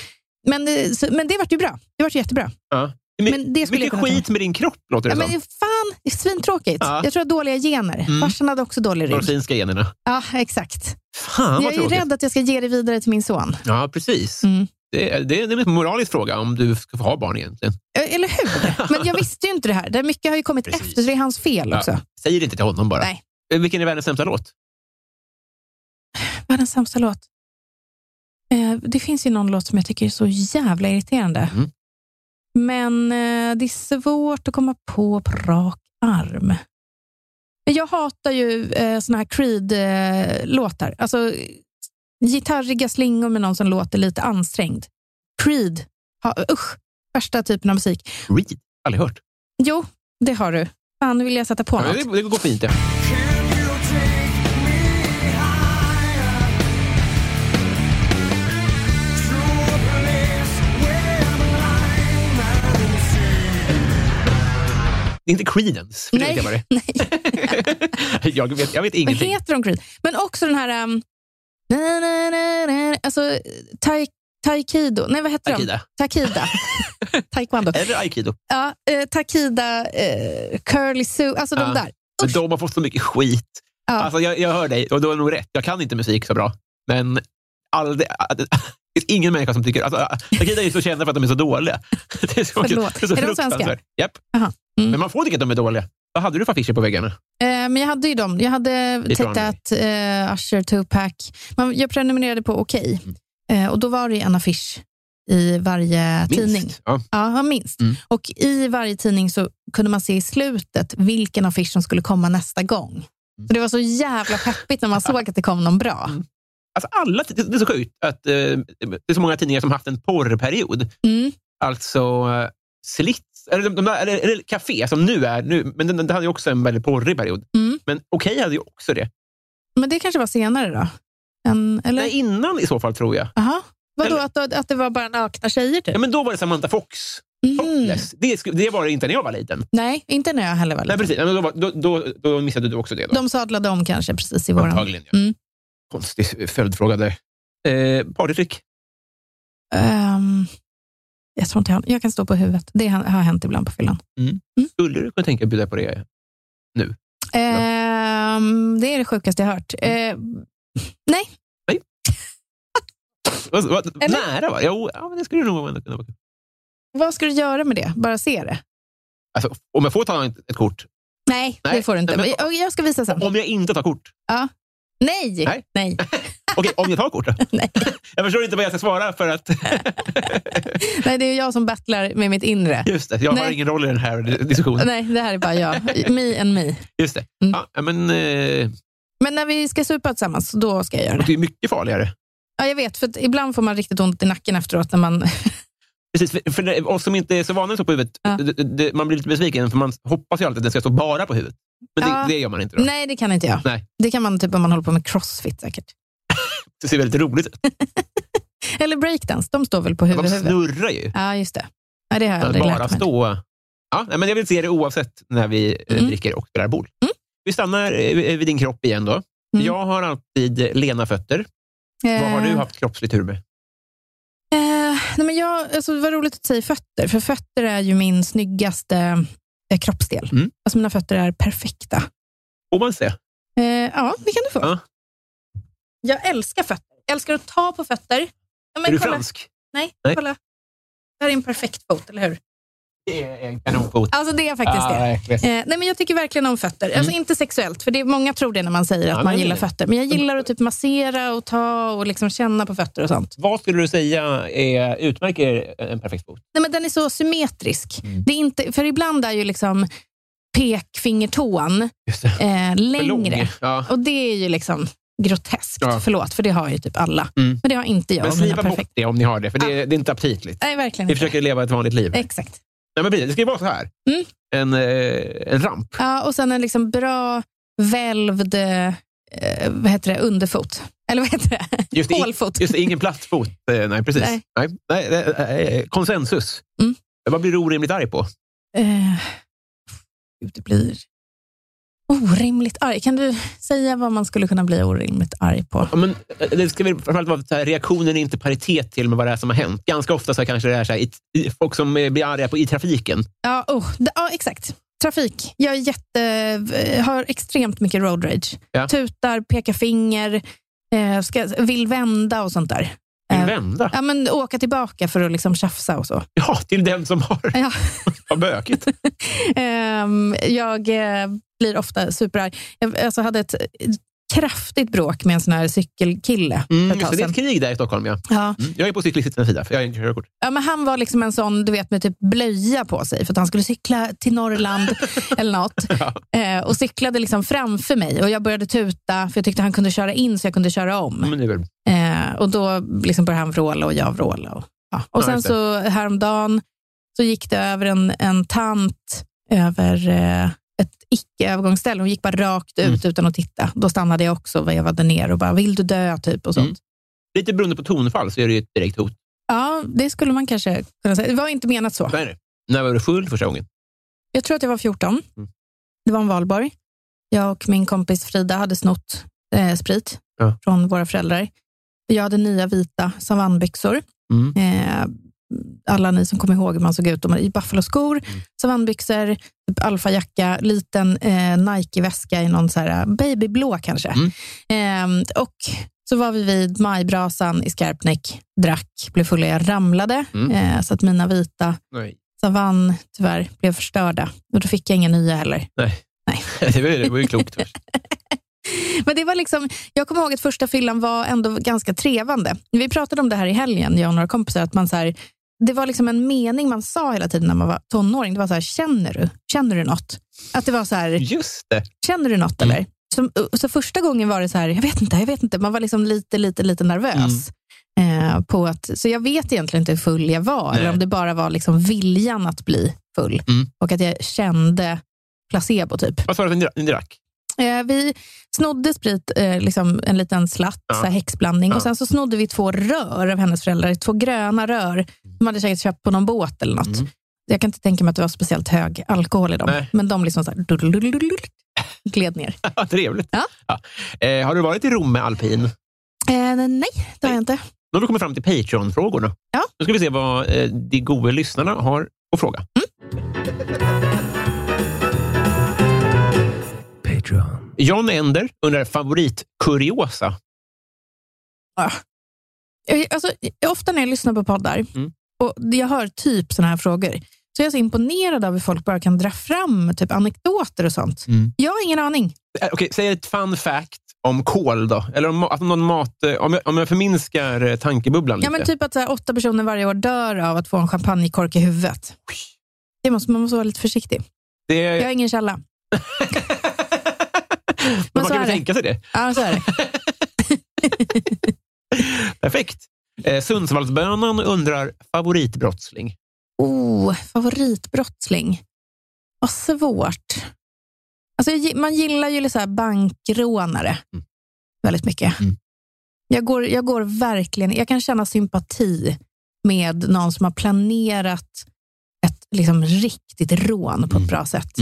Men, eh, så, men det vart ju bra. Det vart jättebra. Ja. Men, Men det mycket skit med din kropp, låter det Ja, men som. fan, det är svintråkigt. Ja. Jag tror jag har dåliga gener. Mm. Farsan hade också dålig rygg. Medicinska generna. Ja, exakt. Fan jag är rädd att jag ska ge det vidare till min son. Ja, precis. Mm. Det, är, det är en moralisk fråga om du ska få ha barn egentligen. Eh, Eller hur? Men jag visste ju inte det här. Det mycket har ju kommit Precis. efter, så det är hans fel Ja. också. Säg det inte till honom bara. Nej. Eh, Vilken är världens sämsta låt? Världens sämsta låt. Eh, det finns ju någon låt som jag tycker är så jävla irriterande. Mm. Men eh, det är svårt att komma på på rak arm. Jag hatar ju eh, såna här Creed-låtar. alltså gitarriga slingor med någon som låter lite ansträngd. Creed. Ha, usch, värsta typen av musik. Reed? Aldrig hört. Jo, det har du. Fan, nu vill jag sätta på Ja, något. det, det går fint. Ja. Det är inte Creedence. för det Nej, vet jag vad det nej. är. jag, vet, jag vet ingenting. heter de Creed? Men också den här... Um, alltså, tai, Taikido. Nej, vad heter de? Takida. Taekwondo. Eller Aikido. Ja, eh, Takida, eh, Curly Sue, alltså de Ja. där. Men de har fått så mycket skit. Ja. Alltså, jag, jag hör dig och du har nog rätt. Jag kan inte musik så bra. Men aldrig, det finns ingen människa som tycker... Alltså, Akida är ju så kända för att de är så dåliga. Det är så, Förlåt. det är så Är de svenska? Japp. Mm. Men man får tycka att de är dåliga. Vad hade du för affischer på väggarna? Eh, men jag hade ju dem. Jag hade. That, eh, Usher, Tupac. Man, jag prenumererade på Okej. Eh, och då var det en affisch i varje tidning. Minst. Ja. Ja, minst. Mm. Och i varje tidning så kunde man se i slutet vilken affisch som skulle komma nästa gång. Så det var så jävla peppigt när man såg att det kom någon bra. Mm. Alltså alla, det är så sjukt att eh, det är så många tidningar som haft en porrperiod. Mm. Alltså uh, Slits, eller, de, de där, eller, eller Café som nu är, nu, men den, den hade ju också en väldigt porrig period. Mm. Men Okej hade ju också det. Men det kanske var senare då? En, eller? Nej, innan i så fall tror jag. Aha. Vadå, Eller- att, att det var bara nakna tjejer typ? Ja, men då var det Samantha Fox. Topless. Det, det var det inte när jag var liten. Nej, inte när jag heller var Nej, liten. precis. Ja, men då, då, då, då missade du också det. Då. De sadlade om kanske precis i våran... Antagligen. Ja. Mm. Konstig följdfråga där. Eh, partytrick? Ehm, jag tror inte jag, jag kan stå på huvudet. Det har hänt ibland på fyllan. Skulle du kunna tänka dig att bjuda på det? Ehm, det är det sjukaste jag hört. Eh, nej, Vad- vad- Eller? Nära va? Jo, ja, men det skulle nog ändå kunna vara. vad ska du göra med det? Bara se det? Alltså, om jag får ta ett, ett kort. Nej, Nej, det får du inte. nej, men- jag ska visa sen. Om jag inte tar kort. Nej, Nej. nej. Okej, om jag tar kort då? Nej. Jag förstår inte vad jag ska svara för att... nej, det är jag som battlar med mitt inre. Just det, jag har Nej. ingen roll i den här diskussionen. Nej, det här är bara jag. Me and me. Just det. Mm. Ja, men, eh, Men när vi ska supa tillsammans, då ska jag göra det. det är mycket farligare. Ja, jag vet, för ibland får man riktigt ont i nacken efteråt. När man... Precis, för, för oss som inte är så vana att stå på huvudet, Ja. man blir lite besviken för man hoppas ju alltid att den ska stå bara på huvudet. Men Ja. det, det gör man inte. Då. Nej, det kan inte jag. Nej. Det kan man typ om man håller på med crossfit säkert. Det ser väldigt roligt ut. Eller breakdance, de står väl på De huvud, huvud. snurrar ju. Ja, just det. Ja, det har jag aldrig bara lärt mig. stå... Ja, men jag vill se det oavsett när vi eh, Mm. dricker och spelar bord. Mm. Vi stannar eh, vid din kropp igen. då. Mm. Jag har alltid lena fötter. Vad har du Eh, haft kroppslig tur med? Eh, nej men jag, alltså, det var roligt att säga fötter, för fötter är ju min snyggaste eh, kroppsdel. Mm. Alltså mina fötter är perfekta. Får man se? Eh, ja, det kan du få. Ja. Jag älskar fötter. Jag älskar att ta på fötter. Ja, är du kolla. fransk? Nej, Nej. kolla. Det här är en perfekt fot, eller hur? Det är en kanonfot. Alltså det är faktiskt det. verkligen. Eh, nej, men jag tycker verkligen om fötter. Alltså inte sexuellt, för det är, många tror det när man säger att Ja, man gillar fötter. Men jag gillar att typ massera och ta och liksom känna på fötter och sånt. Vad skulle du säga är, utmärker en perfekt fot? Nej, men den är så symmetrisk. Mm. Det är inte, för ibland är ju liksom pekfingertån det. eh, längre. Ja. Och det är ju liksom groteskt. Ja. Förlåt, för det har ju typ alla. Mm. Men det har inte jag. Men sliva bort det om ni har det, för det, är- det är inte aptitligt. Nej, verkligen Vi inte. försöker leva ett vanligt liv. Exakt. Nej, men det ska ju vara så här. Mm. En, eh, en ramp. Ja, och sen en liksom bra välvd eh, vad heter det? underfot. Eller vad heter det? Just, Hålfot. just ingen plastfot. Eh, nej, precis. Nej. Nej. Nej, eh, eh, konsensus. Mm. Vad blir du orimligt arg på? Eh, det blir orimligt arg. Kan du säga vad man skulle kunna bli orimligt arg på? Ja, men, eh, det ska väl framförallt vara så här, reaktionen är inte paritet till med vad det är som har hänt. Ganska ofta så kanske det är så här, i, i, folk som eh, blir arga på, i trafiken. Ja, oh, ja, exakt. Trafik. Jag är jätte, har extremt mycket road rage. Ja. Tutar, pekar finger, eh, ska, vill vända och sånt där. Vill Eh, vända. Ja, men åka tillbaka för att liksom tjafsa och så. Ja, till den som har, Ja. har bökigt. Ehm, jag eh, blir ofta superarg. Jag alltså, hade ett kraftigt bråk med en sån här cykelkille Mm, just det, det är ett krig där i Stockholm. Ja. Ja. Mm. Jag är på cyklistens sida, för jag har inte körkort. Ja, men han var liksom en sån du vet, med typ blöja på sig för att han skulle cykla till Norrland eller något. Eh, och cyklade liksom framför mig och jag började tuta för jag tyckte han kunde köra in så jag kunde köra om. Men det är väl, Eh, och då liksom började han vråla och jag vråla. Och, ja. och Ja, sen så häromdagen så gick det över en, en tant över eh, ett icke-övergångsställe. Hon gick bara rakt ut Mm. utan att titta. Då stannade jag också och vevade ner och bara, vill du dö? Typ och sånt. Mm. lite beroende på tonfall så är det ju ett direkt hot. Ja, det skulle man kanske kunna säga. Det var inte menat så. Det. När var du full första gången? Jag tror att jag var 14. Mm. Det var en valborg. Jag och min kompis Frida hade snott eh, sprit Ja. från våra föräldrar. Jag hade nya vita savannbyxor. Mm. Eh, alla ni som kommer ihåg hur man såg ut. De hade i Buffalo-skor, Mm. savannbyxor, typ alfajacka, liten eh, Nike-väska i någon så här babyblå kanske. Mm. Eh, och så var vi vid majbrasan i Skarpnäck, drack, blev fulla. Jag ramlade, Mm. eh, så att mina vita Nej. savann tyvärr blev förstörda. Och då fick jag inga nya heller. Nej. Nej. det, var, det var ju klokt. Men det var liksom, jag kommer ihåg att första fyllan var ändå ganska trevande. Vi pratade om det här i helgen, jag och några kompisar, att man så här, det var liksom en mening man sa hela tiden när man var tonåring. Det var så här, känner du? Känner du något? Att det var så här, Just det. känner du något eller? Så, så första gången var det så här, jag vet inte, jag vet inte. Man var liksom lite, lite, lite nervös. Eh, på att, så jag vet egentligen inte hur full jag var, Nej. eller om det bara var liksom viljan att bli full. Mm. Och att jag kände placebo typ. Vad sa du att ni drack? Eh, vi snodde sprit, eh, liksom en liten slatt, Ja. så här häxblandning. Ja. Och sen så snodde vi två rör av hennes föräldrar. Två gröna rör. De hade säkert köpt på någon båt eller något. Mm. Jag kan inte tänka mig att det var speciellt hög alkohol i dem. Nej. Men de liksom så här, gled ner. Trevligt. Ja. Eh, har du varit i Rom med alpin? Eh, nej, det har jag inte. Nu har vi kommit fram till Patreon-frågorna. Ja. Nu ska vi se vad eh, de goda lyssnarna har att fråga. Patreon. John Ender undrar favoritkuriosa. Jag, alltså, ofta när jag lyssnar på poddar Mm. och jag hör typ såna här frågor, så är jag så imponerad av hur folk bara kan dra fram typ anekdoter och sånt. Mm. Jag har ingen aning. Eh, Okej, säg ett fun fact om kol då. Eller om, att någon mat, eh, om, jag, om jag förminskar eh, tankebubblan lite. Ja, men typ att här, åtta personer varje år dör av att få en champagnekork i huvudet. Det måste, man måste vara lite försiktig. det, Jag har ingen källa. men man kan väl tänka sig det. Ja, så är det. Perfekt. Eh, Sundsvallsbönan undrar favoritbrottsling. Oh, favoritbrottsling. Vad svårt. Alltså, man gillar ju så här bankrånare Mm. väldigt mycket. Mm. Jag, går, jag går verkligen, jag kan känna sympati med någon som har planerat ett liksom, riktigt rån på ett Mm. bra sätt.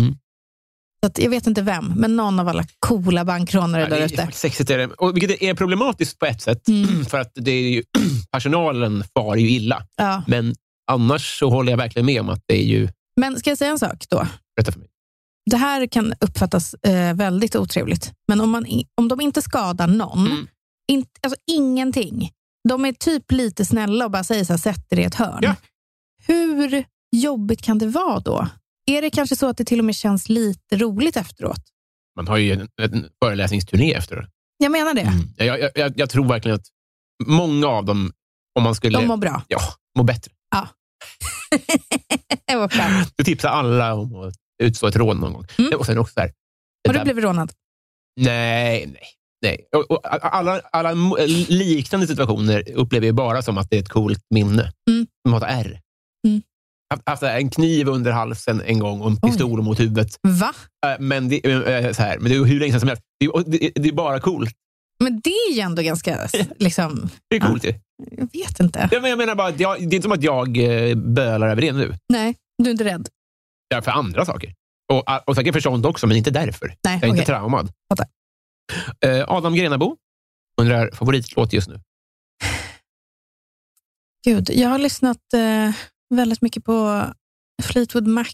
Att, jag vet inte vem, men någon av alla coola bankrånare Ja, där är ute. sexigt. Är det. Och, vilket är problematiskt på ett sätt. Mm. För att det är ju, personalen far ju illa. Ja. Men annars så håller jag verkligen med om att det är ju... Men ska jag säga en sak då? Berätta för mig. Det här kan uppfattas eh, väldigt otrevligt, men om, man, om de inte skadar någon, Mm. in, alltså ingenting. De är typ lite snälla och bara säger så här, sätt er i ett hörn. Ja. Hur jobbigt kan det vara då? Är det kanske så att det till och med känns lite roligt efteråt? Man har ju en, en föreläsningsturné efter. Jag menar det. Mm. Jag, jag, jag, tror verkligen att många av dem, om man skulle De mår bra. ja, må bättre. Skönt. Du tipsar alla om att utstå ett rån någon gång. Mm. Och sen också så här, Har du blivit rånad? Nej, nej. nej. Och, och, alla, alla mo- liknande situationer upplever jag bara som att det är ett coolt minne. Mm. Som har ett R. Mm. Haft, en kniv under halsen en gång och en Oj. pistol mot huvudet. Va? Äh, Men det, äh, så här, men det är hur länge sedan som helst. Det är, det, det är bara coolt. Men det är ju ändå ganska... Liksom, Det är coolt ju. jag vet inte. Ja, men jag menar bara, jag, det är inte som att jag eh, bölar över det nu. Nej, du är inte rädd? Är för andra saker. Och, och säkert för sånt också, men inte därför. Nej, Jag är okej. inte traumad. Fattar. Eh, Adam Grenabo undrar favoritlåt just nu. Gud, jag har lyssnat eh, väldigt mycket på Fleetwood Mac.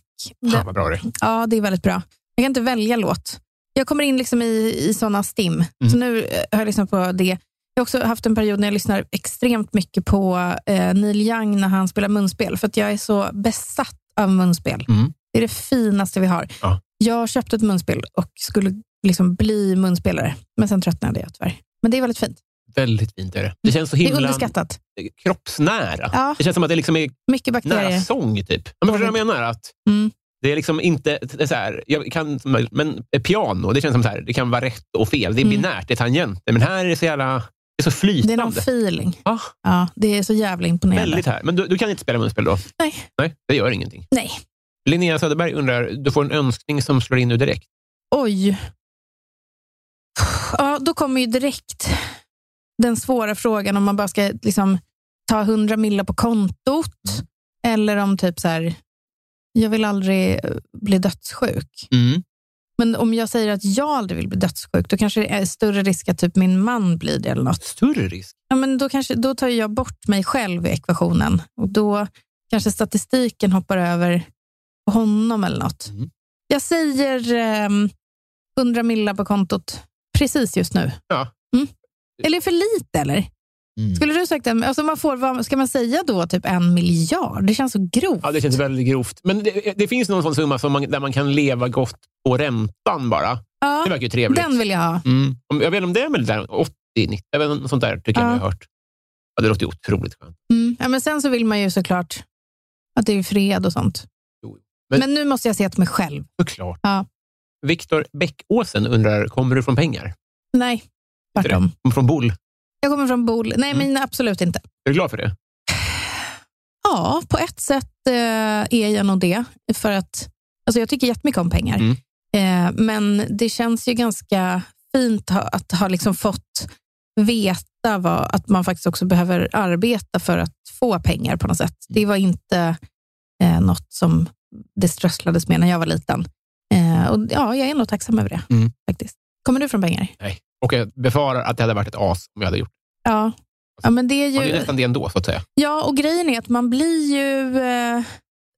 Fan vad bra det ja, det är väldigt bra. Jag kan inte välja låt. Jag kommer in liksom i, i såna stim. Mm. Så nu eh, har jag lyssnat på det. Jag har också haft en period när jag lyssnar extremt mycket på eh, Neil Young när han spelar munspel. För att jag är så besatt av munspel. Mm. Det är det finaste vi har. Ja. Jag köpte ett munspel och skulle liksom bli munspelare. Men sen tröttnade jag tyvärr. Men det är väldigt fint. Väldigt fint är det. Det känns så Det är himla underskattat. kroppsnära. Ja. Det känns som att det liksom är Mycket bakterier. nära sång. Typ. Ja, men förstår du vad jag menar? Att Mm. det är liksom inte... Är så här, jag kan, men piano, det känns som så här, det kan vara rätt och fel. Det är Mm. binärt, det är tangenter. Men här är det så jävla... Det är så Det är flytande. någon feeling. Ja. Ja, det är så jävla imponerande. Väldigt här. Men du, du kan inte spela munspel då? Nej. Nej, det gör ingenting. Nej. Linnea Söderberg undrar, du får en önskning som slår in nu direkt. Oj. Ja, då kommer ju direkt den svåra frågan om man bara ska liksom ta 100 millar på kontot Mm. eller om typ så här, jag vill aldrig eh, bli dödssjuk. Mm. Men om jag säger att jag aldrig vill bli dödssjuk, då kanske det är större risk att typ min man blir det eller något. Större risk? Ja, men då, kanske, då tar jag bort mig själv i ekvationen och då kanske statistiken hoppar över honom eller något. Mm. Jag säger ehm, 100 millar på kontot precis just nu. Ja. Eller för lite eller? Mm. Skulle du sagt det? Alltså man får, vad ska man säga då? Typ en miljard? Det känns så grovt. Ja, det känns väldigt grovt. Men det, det finns någon sån summa som man, där man kan leva gott på räntan bara. Ja, Det verkar ju trevligt. den vill jag ha. Mm. Om- Jag vet inte om det är väl där 80, 90, jag vet, något sånt där tycker jag Ja. jag har hört. Ja, det låter ju otroligt skönt. Mm. Ja, men sen så vill man ju såklart att det är fred och sånt. Jo, Men, men- nu måste jag se till mig själv. Såklart. Ja. Viktor Bäckåsen undrar, kommer du från pengar? Nej, Tvärtom. Kommer Från Boll? Jag kommer från Bol. Nej, Mm. men absolut inte. Är du glad för det? Ja, på ett sätt eh, är jag nog det. För att alltså jag tycker jättemycket om pengar. Mm. Eh, men det känns ju ganska fint att ha liksom fått veta vad, att man faktiskt också behöver arbeta för att få pengar på något sätt. Det var inte eh, något som det strösslades med när jag var liten. Eh, och ja, Jag är nog tacksam över det. Mm. faktiskt. Kommer du från pengar? Nej. Och jag befarar att det hade varit ett as om jag hade gjort Ja. ja men det är det. Man är ju... ju nästan det ändå, så att säga. Ja, och grejen är att man blir ju eh,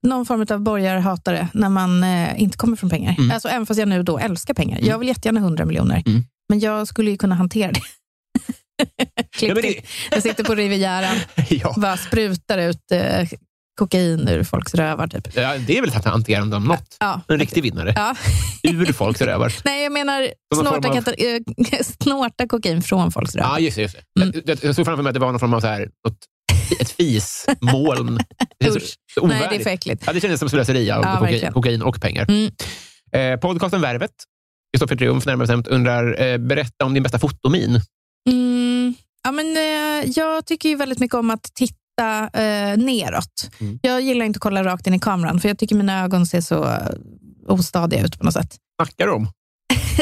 någon form av borgarhatare när man eh, inte kommer från pengar. Mm. Alltså, även fast jag nu då älskar pengar. Jag vill jättegärna 100 miljoner, Mm. men jag skulle ju kunna hantera det. Klipp Ja, det-. Jag sitter på Rivieran, ja. bara sprutar ut eh, kokain ur folks rövar. Typ. Ja, det är väl hanterande om något. Ja. En riktig vinnare. Ja. Ur folks rövar. Nej, jag menar snorta, av- eh, snorta kokain från folks rövar. Ja, just det. Just det. Mm. Jag, jag, såg framför mig att det var någon form av så här, något, ett fismoln. Det så Nej, det är för äckligt. Ja, det kändes som slöseri av Ja, kokain, kokain och pengar. Mm. Eh, podcasten Värvet, Kristoffer Triumf närmare bestämt, undrar, eh, berätta om din bästa fotomin. Mm, ja, men, eh, jag tycker ju väldigt mycket om att titta eh, neråt. Mm. Jag gillar inte att kolla rakt in i kameran, för jag tycker mina ögon ser så ostadiga ut på något sätt. Snackar du om?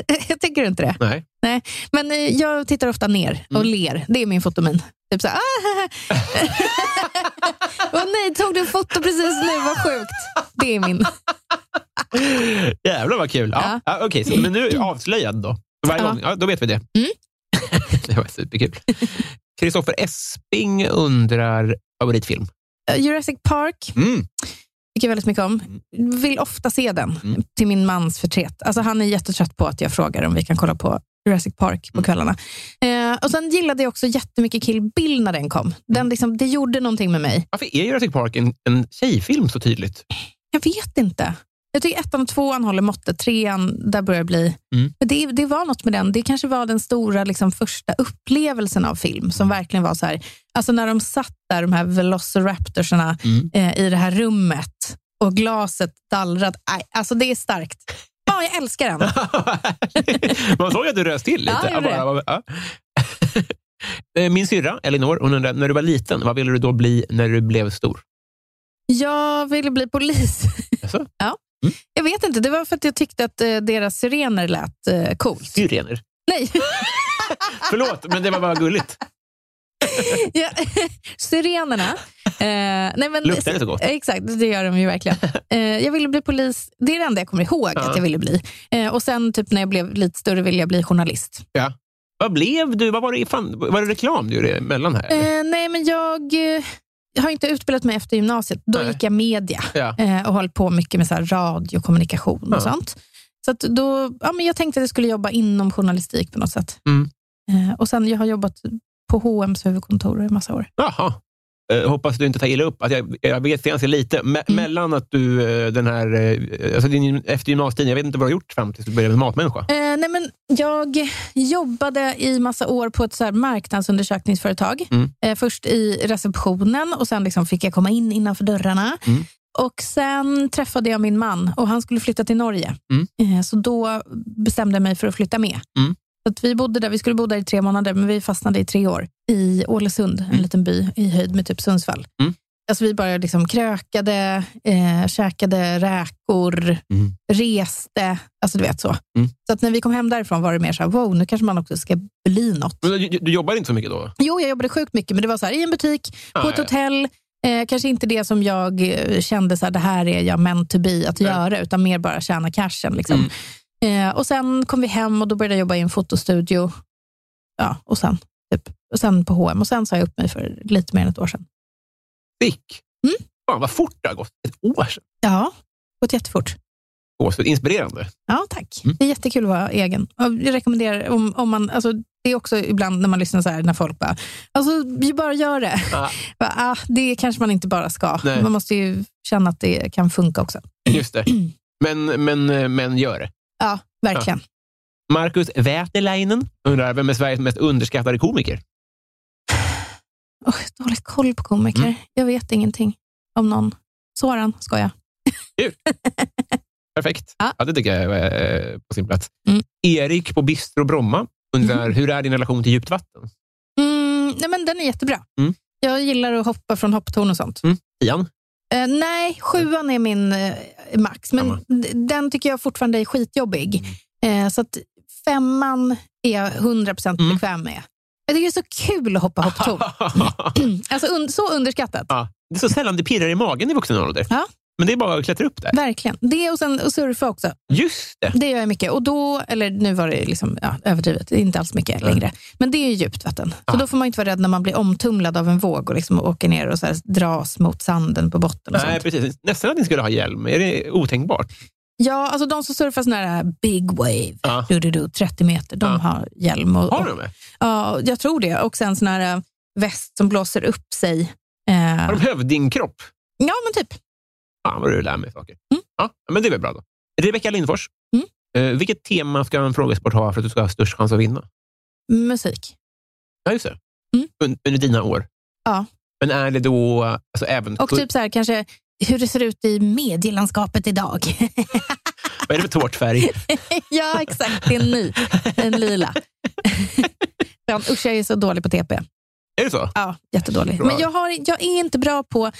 jag tycker inte det. Nej. Men eh, jag tittar ofta ner och Mm. ler. Det är min fotomin. Typ så här, ah, Åh nej, tog du foto precis nu? Vad sjukt. Det är min. Jävlar vad kul. Ja. Ja. Ja. Så, men nu är avslöjad då. Varje Ja. gång. Ja, då vet vi det. Mm. det var superkul. Kristoffer Esping undrar favoritfilm. Eh, Jurassic Park Mm. tycker väldigt mycket om. Vill ofta se den, Mm. till min mans förtret. Alltså, han är jättetrött på att jag frågar om vi kan kolla på Jurassic Park Mm. på kvällarna. Eh, och Sen gillade jag också jättemycket Kill Bill när den kom. Den liksom, det gjorde någonting med mig. Varför är Jurassic Park en, en tjejfilm så tydligt? Jag vet inte. Jag tycker ettan och tvåan håller måttet. Trean, där börjar det bli... Mm. Men det, det var något med den. Det kanske var den stora liksom, första upplevelsen av film som verkligen var så här. Alltså när de satt där, de här velociraptorsarna Mm. eh, i det här rummet och glaset dallrade. Aj, Alltså det är starkt. Ja, jag älskar den. Man såg att du rös till lite. Ja, Bara- ja. Eh, Min syrra Elinor, hon undrar, när du var liten, vad ville du då bli när du blev stor? Jag ville bli polis. Alltså, Jag vet inte, det var för att jag tyckte att eh, deras sirener lät eh, coolt. syrener. Nej, Förlåt, men det var bara gulligt. ja, sirenerna. Eh, nej men, Luktar det så gott? Exakt, det gör de ju verkligen. Eh, jag ville bli polis, det är det enda jag kommer ihåg Ja. att jag ville bli. Eh, och sen typ när jag blev lite större ville jag bli journalist. Vad blev du? Vad var, det, fan, var det reklam du gjorde emellan här? Eh, nej men jag eh, har inte utbildat mig efter gymnasiet. Då Nej. gick jag media. Ja. eh, och hållit på mycket med så radio, kommunikation och Ja. sånt. Så då, ja, men jag tänkte att jag skulle jobba inom journalistik på något sätt. Mm. Eh, och sen jag har jobbat på H&M's huvudkontor i massa år. Jaha. Eh, hoppas du inte tar illa upp. Att jag, jag vet ganska lite. Me- Mm. Mellan att du, eh, den här, eh, alltså din, efter gymnasietiden, jag vet inte vad du har gjort fram tills du började med Matmänniska. Eh, nej men jag jobbade i massa år på ett så marknadsundersökningsföretag. Mm. Eh, först i receptionen och sen liksom fick jag komma in innanför dörrarna. Mm. Och Sen träffade jag min man och han skulle flytta till Norge. Mm. Eh, så då bestämde jag mig för att flytta med. Mm. Så vi, bodde där, vi skulle bo där i tre månader, men vi fastnade i tre år. I Ålesund, en Mm. liten by i höjd med typ Sundsvall. Mm. Alltså vi bara liksom krökade, eh, käkade räkor, Mm. reste. Alltså du vet så. Mm. Så att när vi kom hem därifrån var det mer så här, wow, nu kanske man också ska bli något. Men du, du jobbar inte så mycket då? Jo, jag jobbade sjukt mycket, men det var så här, i en butik, på Ah, ett ja. hotell. Eh, kanske inte det som jag eh, kände, så här, det här är jag meant to be att Nej. göra, utan mer bara tjäna cashen. Liksom. Mm. Eh, och Sen kom vi hem och då började jag jobba i en fotostudio. Ja, och, sen, typ, och sen på H&M och sen sa jag upp mig för lite mer än ett år sedan. Stick. Mm. Fan, vad fort det har gått. Ett år sedan. Ja, gått jättefort. Gåshud. Inspirerande. Ja, tack. Mm. Det är jättekul att vara egen. Jag rekommenderar, om, om man, alltså, det är också ibland när man lyssnar så här, när folk bara, alltså, bara gör det. Ah, Bara, ah, det kanske man inte bara ska. Nej. Man måste ju känna att det kan funka också. just det. Men, men, men gör det. Ja, verkligen. Marcus Wäterleinen undrar, vem är Sveriges mest underskattade komiker? Har dålig koll på komiker. Mm. Jag vet ingenting om någon. Soran, ska jag. Perfekt. Ja. Ja. det tycker jag är eh, på sin plats. Mm. Erik på Bistro Bromma undrar, hur är din relation till djupt vatten? Mm, nej men den är jättebra. Mm. Jag gillar att hoppa från hopptorn och sånt. Ian? Eh, nej, sjuan är min eh, max, men Samma. den tycker jag fortfarande är skitjobbig. Mm. Eh, så att femman är jag 100% Mm. bekväm med. Jag tycker det är så kul att hoppa hopptorn. alltså un- så underskattat. ja. Det är så sällan det pirrar i magen i vuxen ålder. Ja. Men det är bara att klättra upp där. Verkligen. Det och sen och surfa också. Just det. Det gör jag mycket. Och då, eller nu var det liksom, ja, överdrivet, det är inte alls mycket längre. Men det är ju djupt vatten. Så Ja. då får man inte vara rädd när man blir omtumlad av en våg och liksom åker ner och så här dras mot sanden på botten. Och Nej, sånt. precis. Nästan att ni skulle ha hjälm. Är det otänkbart? Ja, alltså de som surfar sån här big wave, Ja. du, du, du, 30 meter, de Ja. har hjälm. Och, Har de det? ja, jag tror det. Och sen sån här eh, väst som blåser upp sig. Eh, Har de hövdingkropp? ja, men typ. Fan vad du lär mig saker. Mm. Ja, men det är väl bra då. Rebecka Lindfors, Mm. eh, vilket tema ska en frågesport ha för att du ska ha störst chans att vinna? Musik. Ja, just det. Mm. Un- Under dina år. Ja. Men är det då alltså, även... Och typ så här, kanske hur det ser ut i medielandskapet idag. Vad är det för tårtfärg? ja, exakt. Det är en ny. En lila. Usch, jag är så dålig på TP. är det så? Ja, jättedålig. Men jag, har, jag är inte bra på...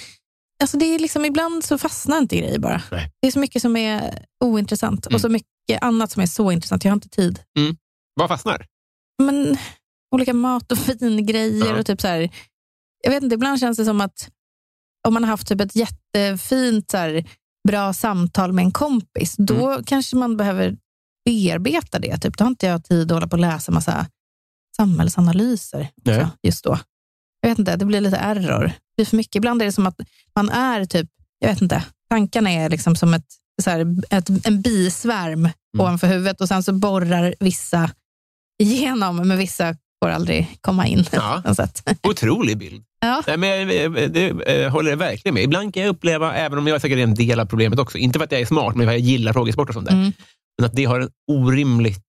Alltså det är liksom, ibland så fastnar inte grejer bara. Nej. Det är så mycket som är ointressant Mm. och så mycket annat som är så intressant. Jag har inte tid. Vad fastnar? Men olika mat och vingrejer Ja. och typ så här. Jag vet inte, ibland känns det som att om man har haft typ ett jättefint så här, bra samtal med en kompis, då Mm. kanske man behöver bearbeta det. Typ. Då har inte jag tid att hålla på och läsa massa samhällsanalyser också, just då. Jag vet inte, det blir lite error. Det blir för mycket. Ibland är det som att man är typ, jag vet inte, tankarna är liksom som ett, så här, ett, en bisvärm Mm. ovanför huvudet och sen så borrar vissa igenom, men vissa får aldrig komma in. Ja. Otrolig bild. Ja. Nej, men jag, jag- det, eh, håller jag verkligen med. Ibland kan jag uppleva, även om jag säkert är en del av problemet också, inte för att jag är smart, men för att jag gillar frågesport och sånt där, Mm. men att det har en orimligt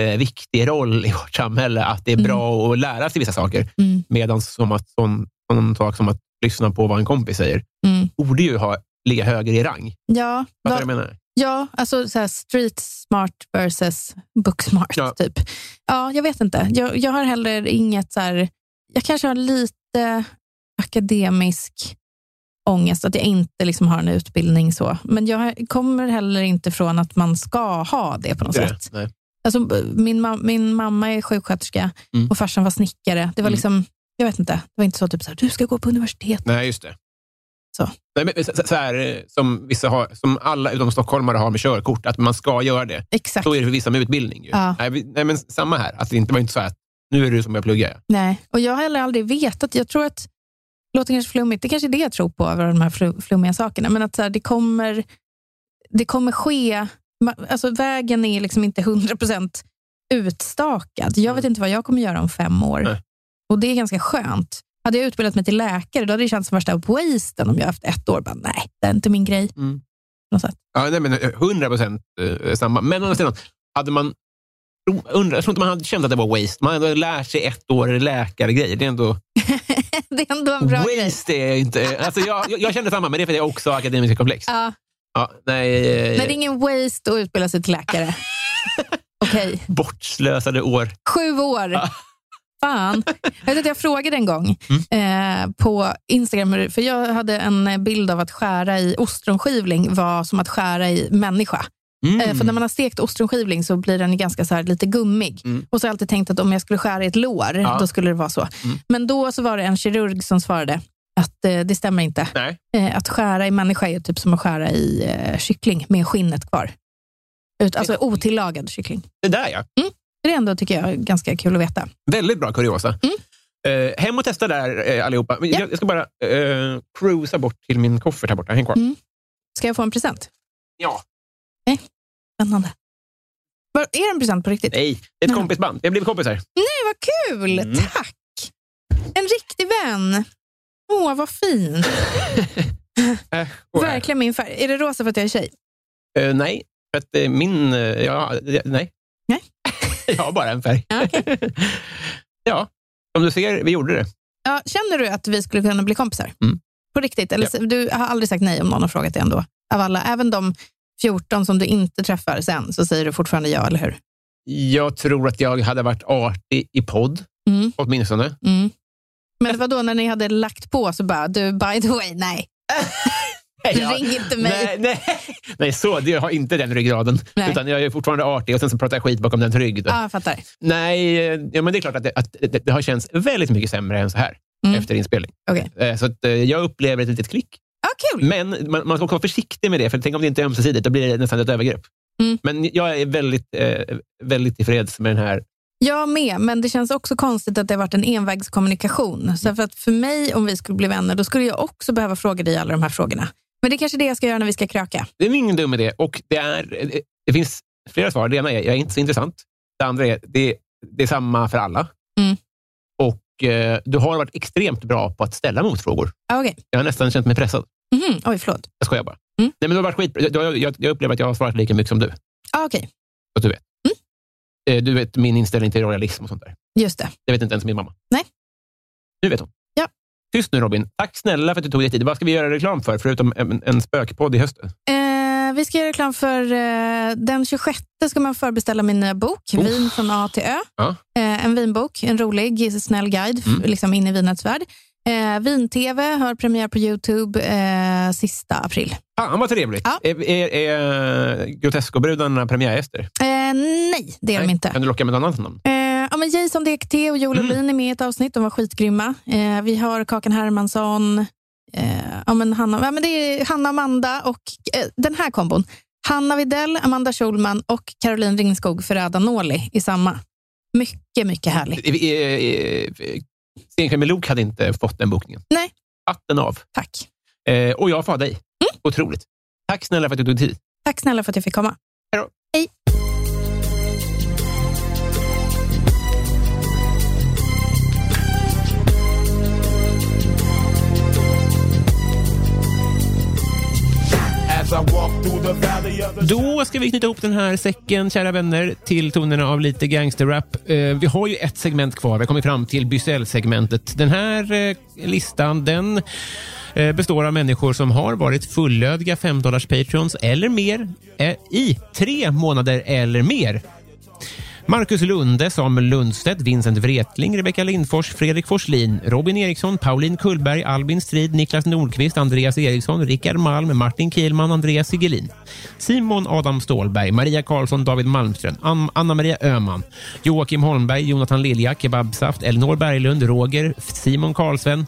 eh, viktig roll i vårt samhälle, att det är Mm. bra att lära sig vissa saker, Mm. medan som att sån, sån sak som att lyssna på vad en kompis säger, Mm. borde ju ha, ligga högre i rang. Ja, Fattar du vad jag menar? Ja, alltså så street smart versus book smart. Ja. Typ. Ja, jag vet inte. Jag, jag har heller inget så här, jag kanske har lite akademisk ångest, att jag inte liksom har en utbildning så. Men jag kommer heller inte från att man ska ha det på något Det- sätt. Nej. Alltså, min, ma- min mamma är sjuksköterska Mm. och farsan var snickare. Det var Mm. liksom, jag vet inte, det var inte så typ så här, du ska gå på universitet. Nej, just det. Så. Nej, men, så, så här, som, vissa har, som alla utom stockholmare har med körkort, att man ska göra det. Exakt. Så är det för vissa med utbildning. Ju. Ja. Nej, nej, men samma här. Att det inte var inte så att nu är du som jag pluggar. Nej, och jag har heller aldrig vetat. Jag tror att, det låter kanske flummigt, det kanske är det jag tror på över de här flu- flummiga sakerna, men att så här, det, kommer, det kommer ske, alltså vägen är liksom inte 100% utstakad. Jag vet inte vad jag kommer göra om fem år. Nej. Och det är ganska skönt. Hade jag utbildat mig till läkare, då hade det känts som värsta wasten om jag haft ett år. Bara, nej, det är inte min grej. Mm. Ja, nej, men eh, 100 procent eh, samma. Men å andra sidan, hade man Undrar, jag tror inte man hade känt att det var waste. Man hade lärt sig ett år läkargrejer. Det är ändå... det är ändå en bra grej. waste är inte... Alltså jag, jag, jag känner samma, men det är för att jag också har akademiska komplex. Ja, Ja, nej, eh, nej, det är ingen waste att utbilda sig till läkare. Okej. Bortslösade år. Sju år. Fan. Jag vet att jag frågade en gång Mm. eh, på Instagram, för jag hade en bild av att skära i ostronskivling var som att skära i människa. Mm. Eh, för när man har stekt ostronskivling så blir den ganska så här lite gummig. Mm. Och så har jag alltid tänkt att om jag skulle skära i ett lår, Ja. då skulle det vara så. Mm. Men då så var det en kirurg som svarade att eh, det stämmer inte. Eh, att skära i människa är typ som att skära i eh, kyckling med skinnet kvar. Ut, alltså otillagad kyckling. Det där ja. Det är ändå, tycker jag, ganska kul att veta. Väldigt bra kuriosa. Mm. Eh, hem och testa där eh, allihopa. Ja. Jag, jag ska bara eh, cruisa bort till min koffert här borta. Häng kvar. Mm. Ska jag få en present? Ja. Spännande. Var, är det en present på riktigt? Nej, det är ett Nej. kompisband. Har blivit kompisar. Nej, vad kul! Mm. Tack! En riktig vän. Åh, vad fin. Äh, äh. Verkligen min färg. Är det rosa för att jag är tjej? Eh, nej, för att eh, min... eh, ja, nej. Nej. jag har bara en färg. Ja, okej. ja, som du ser, vi gjorde det. Ja, känner du att vi skulle kunna bli kompisar? Mm. På riktigt? Eller, så- Du har aldrig sagt nej om någon har frågat dig ändå? Av alla, även de 14 som du inte träffar sen, så säger du fortfarande ja, eller hur? Jag tror att jag hade varit artig i podd, Mm. åtminstone. Mm. Men vad då när ni hade lagt på så bara, du by the way, nej. Ring inte mig. Nej, nej, nej, så. Jag har inte den ryggraden. Nej. Utan jag är fortfarande artig och sen så pratar jag skit bakom den rygg. Ja, jag fattar. Nej, eh, ja, men det är klart att, det, att det, det har känts väldigt mycket sämre än så här Mm. efter inspelning. Okej. Eh, Så att, eh, jag upplever ett litet klick. Ja, kul. Men man, man ska också vara försiktig med det, för tänk om det inte är ömsesidigt, då blir det nästan ett övergrepp. Mm. Men jag är väldigt, eh, väldigt tillfreds med den här. Jag med, men det känns också konstigt att det har varit en envägskommunikation. Så för att för mig, om vi skulle bli vänner, då skulle jag också behöva fråga dig alla de här frågorna. Men det är kanske det jag ska göra när vi ska kröka. Det är ingen dum idé och det, är, det finns flera svar. Det ena är, jag är inte så intressant. Det andra är, det, det är samma för alla. Mm. Och eh, du har varit extremt bra på att ställa motfrågor. Ah, Okej. Jag har nästan känt mig pressad. Mhm. Oj, förlåt. Jag skojar bara. Mm. Nej, men du har varit skitbra. Jag, jag, jag, jag upplever att jag har svarat lika mycket som du. Ah, Okej, Så att du vet. Eh, Du vet min inställning till royalism och sånt där. just det. Det vet inte ens min mamma. Nej. Nu vet hon. Tyst nu Robin. Tack snälla för att du tog dig tid. Vad ska vi göra reklam för, förutom en, en spökpodd i höst? Eh, vi ska göra reklam för eh, den 26 ska man förbeställa min nya bok, Oh. Vin från A till Ö. Ja. Eh, en vinbok, en rolig, snäll guide Mm. liksom in i vinets värld. Eh, Vin-TV har premiär på Youtube eh, sista april. Fan vad trevligt. Ja. Är, är, är Grotesco-brudarna premiärgäster? Eh, nej, det är de inte. Kan du locka med något annat namn? Eh, ja, men Jason DXT och Joel Mm. Olin är med i ett avsnitt. De var skitgrymma. Eh, vi har Kakan Hermansson. Eh, ja, men Hanna, ja, men det är Hanna Amanda och eh, den här kombon. Hanna Videll, Amanda Schulman och Caroline Ringskog Ferrada Nåli i samma. Mycket, mycket härligt. Eh, eh, eh, med Lok hade inte fått den bokningen. Nej. Hatten av. Tack. Och jag får ha dig. Mm. Otroligt. Tack snälla för att du tog tid. Tack snälla för att jag fick komma. Hej då. Hej. Då ska vi knyta ihop den här säcken, kära vänner, till tonerna av lite gangsterrap. Eh, vi har ju ett segment kvar. Vi har kommit fram till Bysell-segmentet. Den här eh, listan, den eh, består av människor som har varit fullödiga 5 patrons eller mer i tre månader eller mer. Marcus Lunde, Samuel Lundstedt, Vincent Wretling, Rebecka Lindfors, Fredrik Forslin, Robin Eriksson, Pauline Kullberg, Albin Strid, Niklas Nordqvist, Andreas Eriksson, Rickard Malm, Martin Kielman, Andreas Sigelin, Simon Adam Stålberg, Maria Karlsson, David Malmström, Anna-Maria Öhman, Joakim Holmberg, Jonathan Lilja, Kebabsaft, Elinor Berglund, Roger, Simon Karlsven,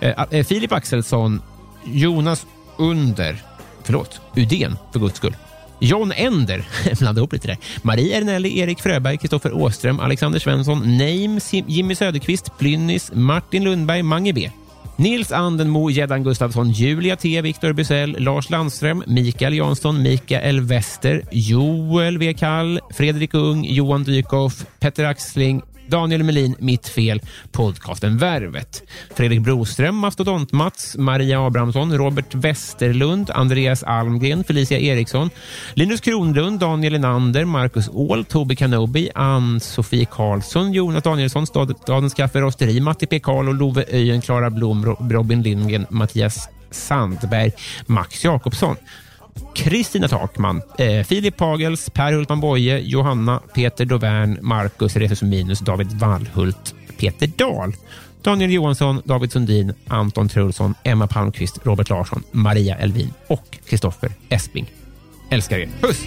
eh, eh, Filip Axelsson, Jonas Under, förlåt, Udén för guds skull. John Ender, blanda ihop lite där. Marie Ernelli, Erik Fröberg, Kristoffer Åström, Alexander Svensson, Name, Jimmy Söderqvist, Plynnis, Martin Lundberg, Mange B. Nils Andenmo, Gäddan Gustafsson, Julia T, Viktor Bysell, Lars Landström, Mikael Jansson, Mikael Wester, Joel W. Kall, Fredrik Ung, Johan Dykhoff, Petter Axling, Daniel Melin, Mitt fel, podcasten Värvet. Fredrik Broström, Mastodont-Mats, Maria Abrahamsson, Robert Westerlund, Andreas Almgren, Felicia Eriksson, Linus Kronlund, Daniel Enander, Marcus Åhl, Tobi Kanobi, Ann-Sofie Karlsson, Jonas Danielsson, Stadens Kaffe Rosteri, Matti P. Karl och Love Öjen, Klara Blom, Robin Lindgren, Mattias Sandberg, Max Jakobsson. Kristina Takman, eh, Filip Pagels, Per Hultman Boye, Johanna, Peter Dovern, Marcus Resus Minus, David Wallhult, Peter Dahl, Daniel Johansson, David Sundin, Anton Trulsson, Emma Palmqvist, Robert Larsson, Maria Elvin och Kristoffer Esping. Älskar er. Puss!